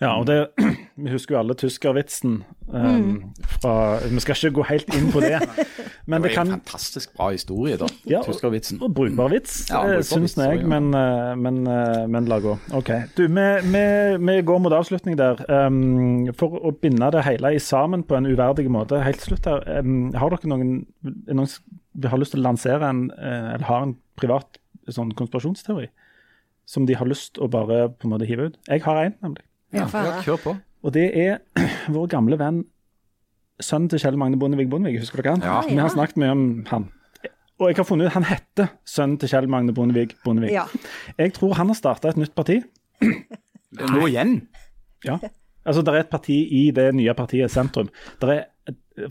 Speaker 2: Ja, og det, <clears throat> Vi husker jo alle tyskervitsen. Um, fra, vi skal ikke gå helt inn på det. <laughs> Men det kan
Speaker 1: en fantastisk bra historie, da.
Speaker 2: Ja,
Speaker 1: Tyskervitsen.
Speaker 2: Og brukbar vits,
Speaker 1: Ja,
Speaker 2: eh,
Speaker 1: brukbar
Speaker 2: syns
Speaker 1: vits,
Speaker 2: jeg, men, eh, men, eh, men la gå. OK. Du, vi, vi, vi går mot avslutning der. Um, for å binde det hele i sammen på en uverdig måte helt slutt her. Um, har dere noen, noen som har lyst til å lansere en, eller har en privat sånn konspirasjonsteori som de har lyst å bare på en måte hive ut? Jeg har en, nemlig.
Speaker 4: Ja,
Speaker 1: Ja, kjør på.
Speaker 2: Og det er <clears throat> vår gamle venn, sønnen til Kjell Magne Bondevik Bondevik. Husker dere han?
Speaker 1: Ja.
Speaker 2: Vi har snakket mye om han. Og jeg har funnet ut han heter sønnen til Kjell Magne Bondevik Bondevik.
Speaker 4: Ja.
Speaker 2: Jeg tror han har starta et nytt parti.
Speaker 1: Nå igjen?
Speaker 2: Ja. Altså, Det er et parti i det nye partiet Sentrum. Der er,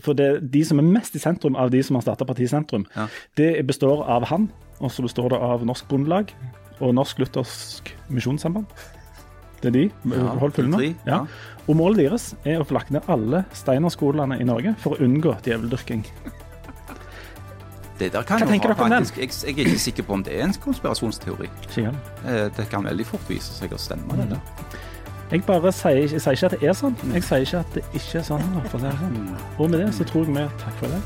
Speaker 2: for det, De som er mest i sentrum av de som har starta partiet Sentrum,
Speaker 1: Ja.
Speaker 2: det består av han, og så består det av Norsk Bondelag og Norsk Luthersk Misjonssamband. Det er de. Hold følge nå.
Speaker 1: tre,
Speaker 2: Ja.
Speaker 1: ja.
Speaker 2: Og målet deres er å få lagt ned alle Steinerskolene i Norge for å unngå djeveldyrking.
Speaker 1: Det der kan
Speaker 2: Hva
Speaker 1: jo
Speaker 2: tenker dere om den?
Speaker 1: Jeg, jeg er ikke sikker på om det er en konspirasjonsteori.
Speaker 2: Sant?
Speaker 1: Eh, Det kan veldig fort vise seg å stemme, det der.
Speaker 2: Jeg bare sier, jeg sier ikke at det er sånn, jeg sier ikke at det ikke er sånn. For det er sånn. Og med det så tror jeg vi takk for det.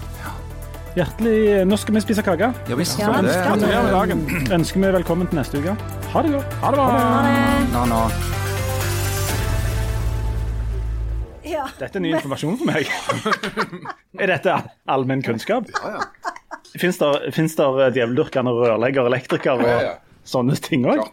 Speaker 2: Hjertelig Nå skal vi spise kake.
Speaker 1: Ja visst.
Speaker 4: Ja,
Speaker 1: så det.
Speaker 3: Gratulerer med dagen.
Speaker 2: Ønsker vi velkommen til neste uke. Ha det godt.
Speaker 3: Ha det bra.
Speaker 1: Ha det. Ha nå.
Speaker 4: Ja.
Speaker 2: Dette er ny informasjon for meg. <laughs> er dette allmenn kunnskap? Ja, det, Fins det djeveldyrkende rørlegger, elektriker og
Speaker 1: Ja, ja.
Speaker 2: sånne ting òg?